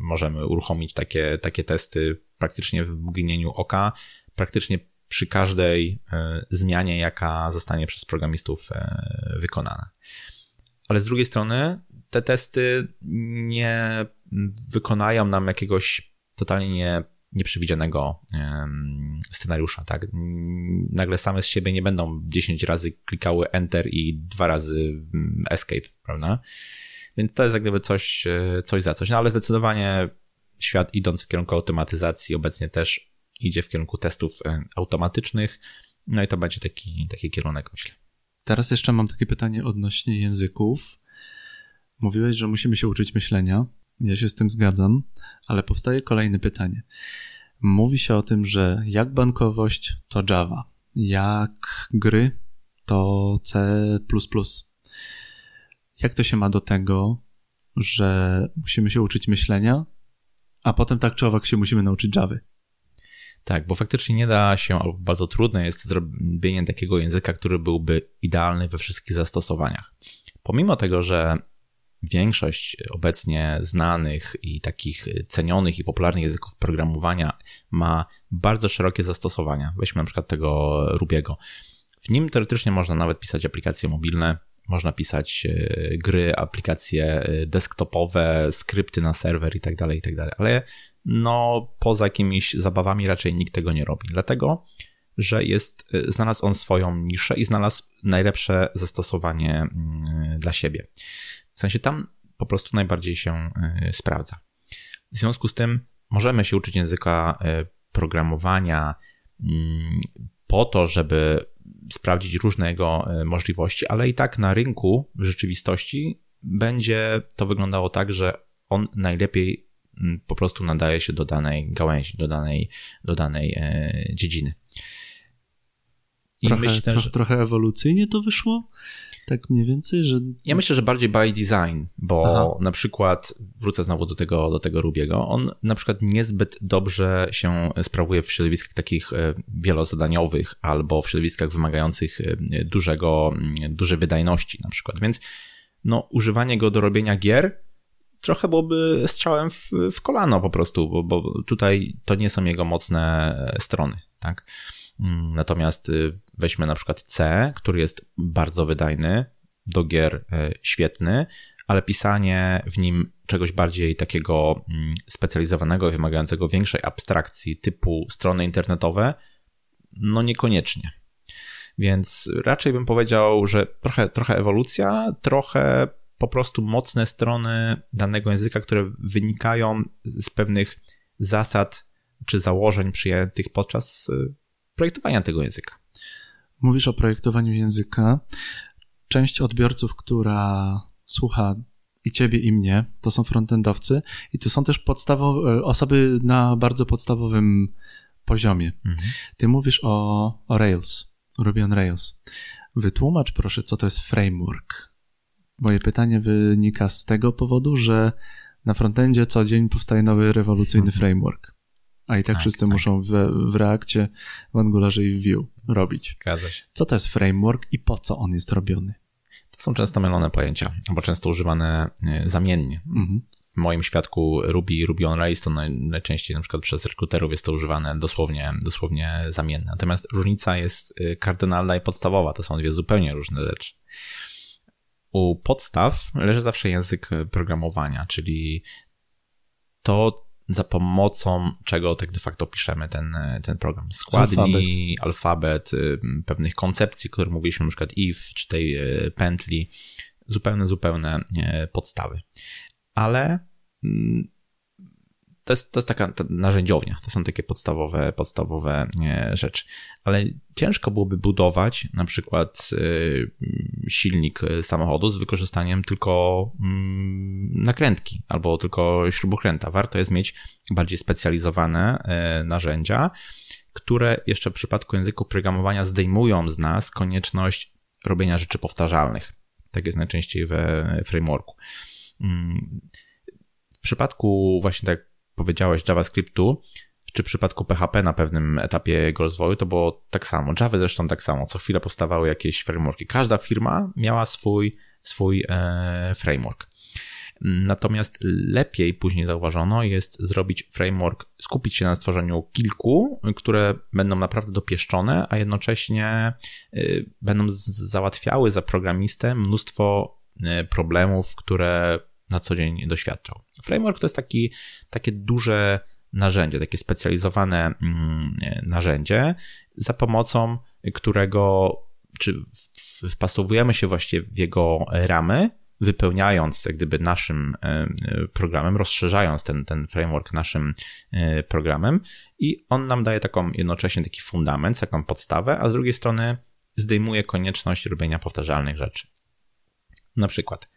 możemy uruchomić takie, takie testy praktycznie w mgnieniu oka, praktycznie przy każdej e, zmianie, jaka zostanie przez programistów e, wykonana. Ale z drugiej strony, te testy nie wykonają nam jakiegoś totalnie nie, nieprzewidzianego scenariusza, tak? Nagle same z siebie nie będą 10 razy klikały Enter i dwa razy mm, Escape, prawda? Więc to jest jak gdyby coś, e, coś za coś. No ale zdecydowanie świat idąc w kierunku automatyzacji obecnie też idzie w kierunku testów e, automatycznych. No i to będzie taki, taki kierunek, myślę. Teraz jeszcze mam takie pytanie odnośnie języków. Mówiłeś, że musimy się uczyć myślenia. Ja się z tym zgadzam, ale powstaje kolejne pytanie. Mówi się o tym, że jak bankowość to Java, jak gry to C. Jak to się ma do tego, że musimy się uczyć myślenia, a potem tak czy owak się musimy nauczyć Java? Tak, bo faktycznie nie da się, albo bardzo trudne jest zrobienie takiego języka, który byłby idealny we wszystkich zastosowaniach. Pomimo tego, że większość obecnie znanych i takich cenionych i popularnych języków programowania ma bardzo szerokie zastosowania. Weźmy na przykład tego Rubiego. W nim teoretycznie można nawet pisać aplikacje mobilne, można pisać e, gry, aplikacje e, desktopowe, skrypty na serwer i tak dalej, i tak dalej. Ale no poza jakimiś zabawami raczej nikt tego nie robi. Dlatego, że jest, e, znalazł on swoją niszę i znalazł najlepsze zastosowanie mm, dla siebie. W sensie tam po prostu najbardziej się e, sprawdza. W związku z tym możemy się uczyć języka e, programowania mm, po to, żeby sprawdzić różne jego możliwości, ale i tak na rynku w rzeczywistości będzie to wyglądało tak, że on najlepiej po prostu nadaje się do danej gałęzi, do danej, do danej e, dziedziny. I trochę, myślę, że... trochę ewolucyjnie to wyszło? Tak mniej więcej, że... Ja myślę, że bardziej by design, bo Aha. na przykład, wrócę znowu do tego, do tego Rubiego, on na przykład niezbyt dobrze się sprawuje w środowiskach takich e, wielozadaniowych albo w środowiskach wymagających e, dużego, mm, dużej wydajności na przykład, więc no, używanie go do robienia gier trochę byłoby strzałem w, w kolano po prostu, bo, bo tutaj to nie są jego mocne strony, tak? Mm, natomiast y, weźmy na przykład C, który jest bardzo wydajny, do gier e, świetny, ale pisanie w nim czegoś bardziej takiego mm, specjalizowanego, wymagającego większej abstrakcji typu strony internetowe, no niekoniecznie. Więc raczej bym powiedział, że trochę, trochę ewolucja, trochę po prostu mocne strony danego języka, które wynikają z pewnych zasad czy założeń przyjętych podczas y, projektowania tego języka. Mówisz o projektowaniu języka. Część odbiorców, która słucha i ciebie, i mnie, to są frontendowcy i to są też podstawowe, osoby na bardzo podstawowym poziomie. Mhm. Ty mówisz o, o Rails, Ruby on Rails. Wytłumacz proszę, co to jest framework. Moje pytanie wynika z tego powodu, że na frontendzie co dzień powstaje nowy rewolucyjny mhm. framework. A i tak, tak wszyscy tak. muszą w, w Reakcie, w Angularze i w Vue robić. Zgadza się. Co to jest framework i po co on jest robiony? To są często mylone pojęcia, bo często używane e, zamiennie. Mhm. W moim świadku Ruby i Ruby on Rails to najczęściej na przykład przez rekruterów jest to używane dosłownie, dosłownie zamienne. Natomiast różnica jest e, kardynalna i podstawowa. To są dwie zupełnie różne rzeczy u podstaw leży zawsze język programowania, czyli to, za pomocą czego tak de facto piszemy ten, ten program. Składni, alfabet. alfabet, y, pewnych koncepcji, które mówiliśmy, na przykład if, czy tej pętli, zupełne, zupełne podstawy. Ale mm, to jest, to jest taka narzędziownia, to są takie podstawowe, podstawowe rzeczy. Ale ciężko byłoby budować na przykład y, silnik samochodu z wykorzystaniem tylko mm, nakrętki albo tylko śrubokręta. Warto jest mieć bardziej specjalizowane narzędzia, które jeszcze w przypadku języków programowania zdejmują z nas konieczność robienia rzeczy powtarzalnych. Tak jest najczęściej we frameworku. Mm, w przypadku właśnie tak powiedziałeś JavaScriptu, czy w przypadku PHP na pewnym etapie jego rozwoju, to było tak samo. Java zresztą tak samo. Co chwilę powstawały jakieś frameworki. Każda firma miała swój, swój e, framework. Natomiast lepiej później zauważono jest zrobić framework, skupić się na stworzeniu kilku, które będą naprawdę dopieszczone, a jednocześnie y, będą załatwiały za programistę mnóstwo y, problemów, które na co dzień doświadczał. Framework to jest taki, takie duże narzędzie, takie specjalizowane mm, narzędzie, za pomocą którego czy wpasowujemy się właściwie w jego ramy, wypełniając jak gdyby naszym e, programem, rozszerzając ten, ten framework naszym e, programem i on nam daje taką jednocześnie taki fundament, taką podstawę, a z drugiej strony zdejmuje konieczność robienia powtarzalnych rzeczy. Na przykład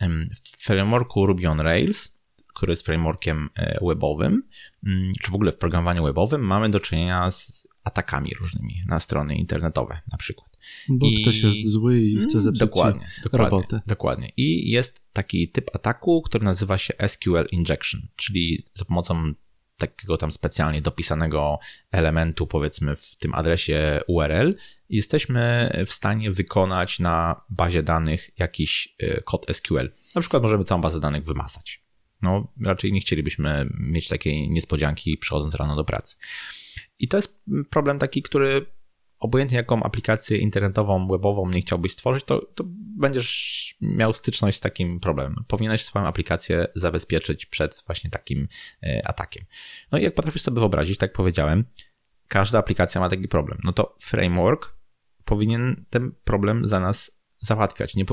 w frameworku Ruby on Rails, który jest frameworkiem e, webowym, mm, czy w ogóle w programowaniu webowym mamy do czynienia z atakami różnymi na strony internetowe na przykład. Bo I... ktoś jest zły i chce zepsuć dokładnie, dokładnie, robotę. Dokładnie. I jest taki typ ataku, który nazywa się SQL injection, czyli za pomocą takiego tam specjalnie dopisanego elementu, powiedzmy w tym adresie URL, jesteśmy w stanie wykonać na bazie danych jakiś e, kod SQL. Na przykład możemy całą bazę danych wymasać. No, raczej nie chcielibyśmy mieć takiej niespodzianki przychodząc rano do pracy. I to jest problem taki, który obojętnie jaką aplikację internetową, webową nie chciałbyś stworzyć, to, to będziesz miał styczność z takim problemem. Powinieneś swoją aplikację zabezpieczyć przed właśnie takim e, atakiem. No i jak potrafisz sobie wyobrazić, tak powiedziałem, każda aplikacja ma taki problem. No to framework powinien ten problem za nas załatwiać. Nie,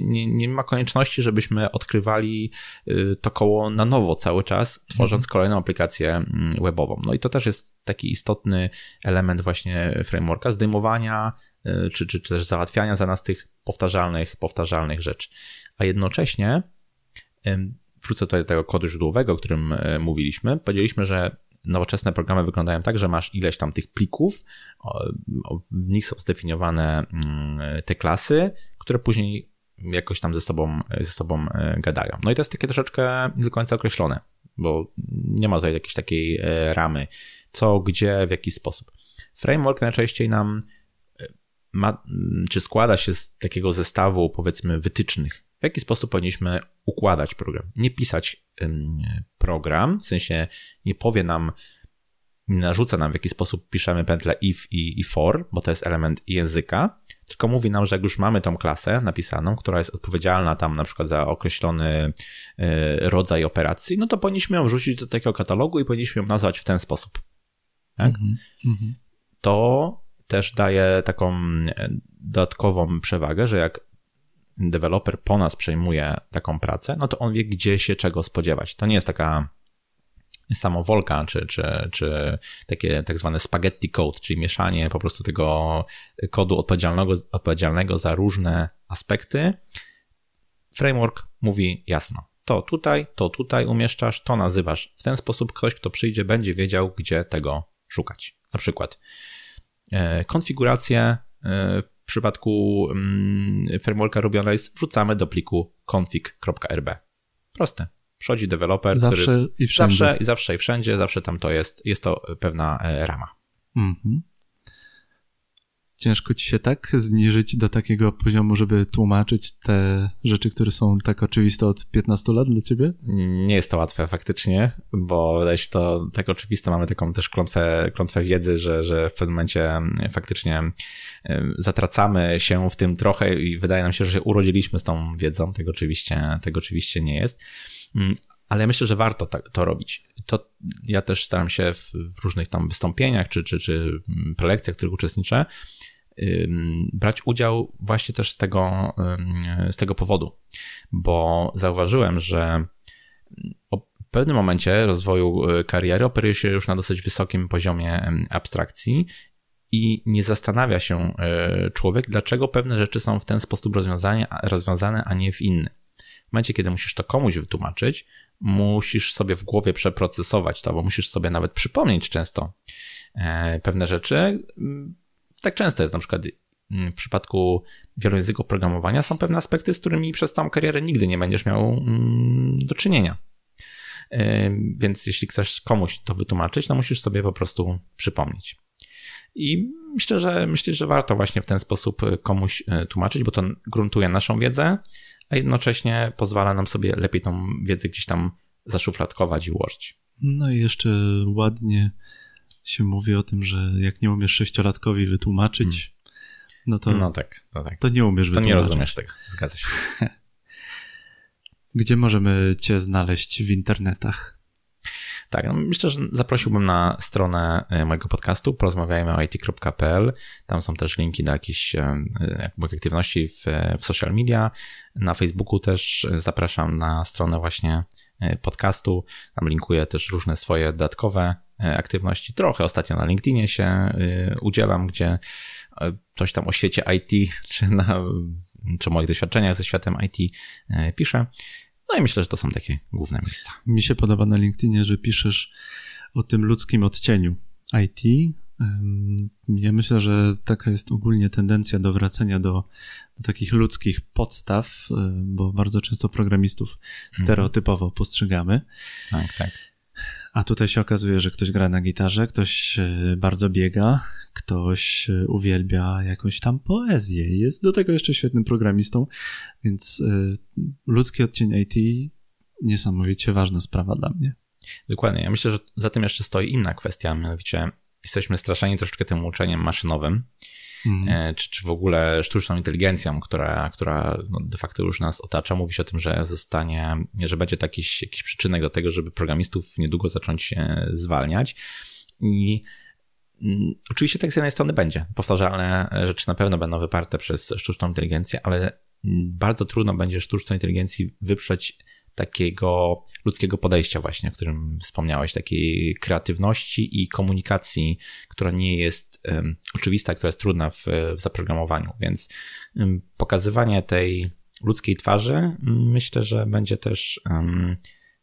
nie, nie, ma konieczności, żebyśmy odkrywali y, to koło na nowo cały czas, tworząc mhm. kolejną aplikację mm, webową. No i to też jest taki istotny element właśnie frameworka, zdejmowania y, czy, czy, czy też załatwiania za nas tych powtarzalnych, powtarzalnych rzeczy. A jednocześnie wrócę tutaj do tego kodu źródłowego, o którym e, mówiliśmy. Powiedzieliśmy, że nowoczesne programy wyglądają tak, że masz ileś tam tych plików, w nich są zdefiniowane mm, te klasy, które później jakoś tam ze sobą, ze sobą e, gadają. No i to jest takie troszeczkę nie do końca określone, bo nie ma tutaj jakiejś takiej e, ramy, co, gdzie, w jaki sposób. Framework najczęściej nam e, ma, czy składa się z takiego zestawu, powiedzmy, wytycznych, w jaki sposób powinniśmy układać program. Nie pisać program, w sensie nie powie nam, narzuca nam, w jaki sposób piszemy pętlę if i, i for, bo to jest element języka, tylko mówi nam, że jak już mamy tą klasę napisaną, która jest odpowiedzialna tam na przykład za określony e, rodzaj operacji, no to powinniśmy ją wrzucić do takiego katalogu i powinniśmy ją nazwać w ten sposób. Tak? Mm -hmm. To też daje taką e, dodatkową przewagę, że jak deweloper po nas przejmuje taką pracę, no to on wie, gdzie się czego spodziewać. To nie jest taka samowolka, czy, czy, czy takie tak zwane spaghetti code, czyli mieszanie po prostu tego kodu odpowiedzialnego, odpowiedzialnego za różne aspekty. Framework mówi jasno. To tutaj, to tutaj umieszczasz, to nazywasz. W ten sposób ktoś, kto przyjdzie, będzie wiedział, gdzie tego szukać. Na przykład e, konfigurację e, przypadku mm, frameworka Ruby on Rails wrzucamy do pliku config.rb. Proste. Przychodzi deweloper, zawsze który i wszędzie. zawsze i zawsze i wszędzie, zawsze tam to jest, jest to pewna e, rama. Mhm. Ciężko ci się tak zniżyć do takiego poziomu, żeby tłumaczyć te rzeczy, które są tak oczywiste od 15 lat dla ciebie? Nie jest to łatwe faktycznie, bo wydaje się to tak oczywiste. Mamy taką też klątwę, klątwę wiedzy, że, że w pewnym momencie mm, faktycznie mm, zatracamy się w tym trochę i wydaje nam się, że się urodziliśmy z tą wiedzą. Tego oczywiście, tego oczywiście nie jest. Mm, ale myślę, że warto tak, to robić. To ja też staram się w, różnych tam wystąpieniach czy, czy, czy prelekcjach, w których uczestniczę, brać udział właśnie też z tego, z tego powodu, bo zauważyłem, że w pewnym momencie rozwoju y, kariery operuje się już na dosyć wysokim poziomie abstrakcji i nie zastanawia się y, człowiek, dlaczego pewne rzeczy są w ten sposób rozwiązane, rozwiązane a nie w inny. W momencie, kiedy musisz to komuś wytłumaczyć, musisz sobie w głowie przeprocesować to, bo musisz sobie nawet przypomnieć często e, pewne rzeczy. Tak często jest na przykład mm, w przypadku wielojęzyków programowania są pewne aspekty, z którymi przez całą karierę nigdy nie będziesz miał mm, do czynienia. E, więc jeśli chcesz komuś to wytłumaczyć, to musisz sobie po prostu przypomnieć. I myślę, że myślę, że warto właśnie w ten sposób komuś e, tłumaczyć, bo to gruntuje naszą wiedzę, a jednocześnie pozwala nam sobie lepiej tą wiedzę gdzieś tam zaszufladkować i ułożyć. No i jeszcze ładnie się mówi o tym, że jak nie umiesz sześciolatkowi wytłumaczyć, hmm. no to, no tak, no tak. to nie umiesz to wytłumaczyć. To nie rozumiesz tego, zgadza się. Gdzie możemy cię znaleźć w internetach? Tak, no myślę, że zaprosiłbym na stronę e, mojego podcastu porozmawiajmy o it.pl. Tam są też linki do jakichś e, aktywności w, w social media. Na Facebooku też zapraszam na stronę właśnie e, podcastu. Tam linkuję też różne swoje dodatkowe aktywności. Trochę ostatnio na LinkedInie się udzielam, gdzie coś tam o świecie IT, czy, na, czy o moich doświadczeniach ze światem IT piszę. No i myślę, że to są takie główne miejsca. Mi się podoba na LinkedInie, że piszesz o tym ludzkim odcieniu IT. Ja myślę, że taka jest ogólnie tendencja do wracania do, do takich ludzkich podstaw, bo bardzo często programistów mhm. stereotypowo postrzegamy. Tak, tak. A tutaj się okazuje, że ktoś gra na gitarze, ktoś e, bardzo biega, ktoś e, uwielbia jakąś tam poezję. Jest do tego jeszcze świetnym programistą, więc e, ludzki odcień IT niesamowicie ważna sprawa dla mnie. Dokładnie. Ja myślę, że za tym jeszcze stoi inna kwestia, mianowicie jesteśmy straszeni troszeczkę tym uczeniem maszynowym, mm. czy, czy w ogóle sztuczną inteligencją, która, która no de facto już nas otacza. Mówi się o tym, że zostanie, że będzie taki, jakiś przyczynek do tego, żeby programistów niedługo zacząć zwalniać. I mm, Oczywiście tak z jednej strony będzie. Powtarzalne rzeczy na pewno będą wyparte przez sztuczną inteligencję, ale bardzo trudno będzie sztucznej inteligencji wyprzeć takiego ludzkiego podejścia właśnie, o którym wspomniałeś, takiej kreatywności i komunikacji, która nie jest um, oczywista, która jest trudna w, w zaprogramowaniu, więc um, pokazywanie tej ludzkiej twarzy myślę, że będzie też um,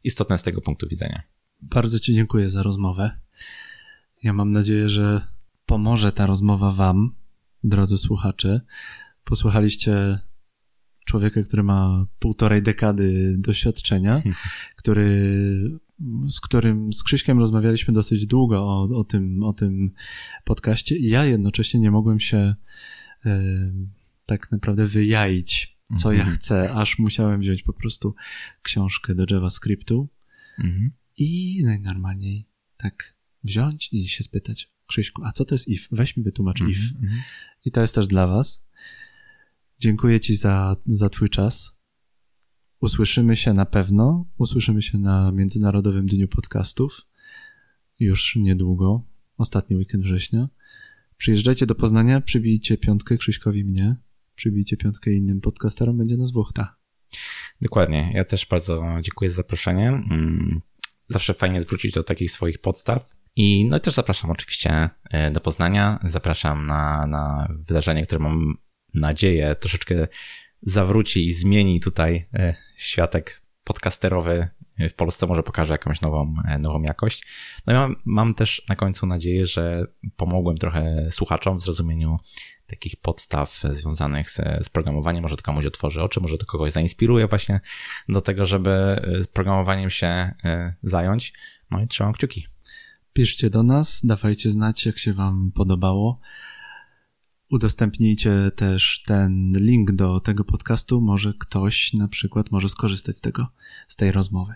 istotne z tego punktu widzenia. Bardzo Ci dziękuję za rozmowę. Ja mam nadzieję, że pomoże ta rozmowa Wam, drodzy słuchacze. Posłuchaliście człowieka, który ma półtorej dekady doświadczenia, który, z którym, z Krzyśkiem rozmawialiśmy dosyć długo o, o, tym, o tym podcaście i ja jednocześnie nie mogłem się e, tak naprawdę wyjaić, co ja mhm. chcę, aż musiałem wziąć po prostu książkę do JavaScriptu mhm. i najnormalniej tak wziąć i się spytać, Krzyśku, a co to jest if? Weź mi wytłumacz if. Mhm, I to jest też dla was. Dziękuję Ci za, za Twój czas. Usłyszymy się na pewno. Usłyszymy się na Międzynarodowym Dniu Podcastów. Już niedługo, ostatni weekend września. Przyjeżdżajcie do Poznania, przybijcie piątkę Krzyśkowi mnie, przybijcie piątkę innym podcasterom, będzie nas dwóch, Dokładnie. Ja też bardzo dziękuję za zaproszenie. Mm, zawsze fajnie zwrócić do takich swoich podstaw. I no i też zapraszam oczywiście e, do Poznania. Zapraszam na, na wydarzenie, które mam nadzieję, troszeczkę zawróci i zmieni tutaj e, światek podcasterowy w Polsce, może pokaże jakąś nową, e, nową jakość. No i mam, mam też na końcu nadzieję, że pomogłem trochę słuchaczom w zrozumieniu takich podstaw związanych z, z programowaniem. Może to komuś otworzy oczy, może to kogoś zainspiruje właśnie do tego, żeby e, z programowaniem się zająć. No i trzymam kciuki. Piszcie do nas, dawajcie znać, jak się Wam podobało. Udostępnijcie też ten link do tego podcastu. Może ktoś na przykład może skorzystać z tego, z tej rozmowy.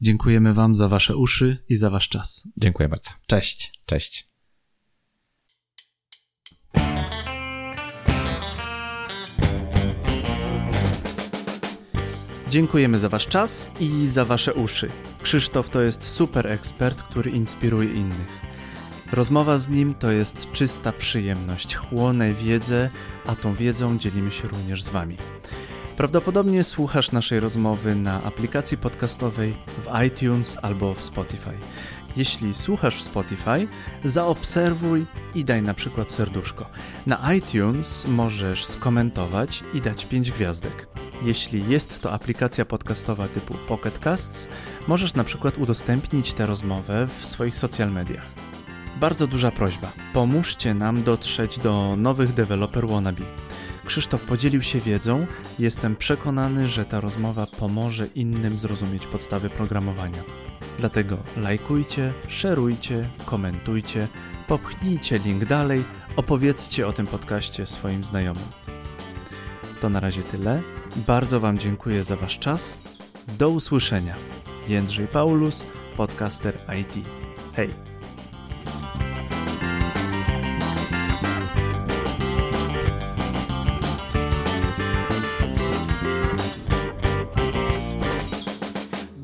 Dziękujemy Wam za Wasze uszy i za Wasz czas. Dziękuję bardzo. Cześć. Cześć. Dziękujemy za Wasz czas i za Wasze uszy. Krzysztof to jest super ekspert, który inspiruje innych. Rozmowa z nim to jest czysta przyjemność, chłonę wiedzę, a tą wiedzą dzielimy się również z Wami. Prawdopodobnie słuchasz naszej rozmowy na aplikacji podcastowej w iTunes albo w Spotify. Jeśli słuchasz w Spotify, zaobserwuj i daj na przykład serduszko. Na iTunes możesz skomentować i dać 5 gwiazdek. Jeśli jest to aplikacja podcastowa typu Pocket Casts, możesz na przykład udostępnić tę rozmowę w swoich social mediach. Bardzo duża prośba. Pomóżcie nam dotrzeć do nowych deweloper wannabe. Krzysztof podzielił się wiedzą. Jestem przekonany, że ta rozmowa pomoże innym zrozumieć podstawy programowania. Dlatego lajkujcie, szerujcie, komentujcie, popchnijcie link dalej, opowiedzcie o tym podcaście swoim znajomym. To na razie tyle. Bardzo Wam dziękuję za Wasz czas. Do usłyszenia. Jędrzej Paulus, podcaster IT. Hej!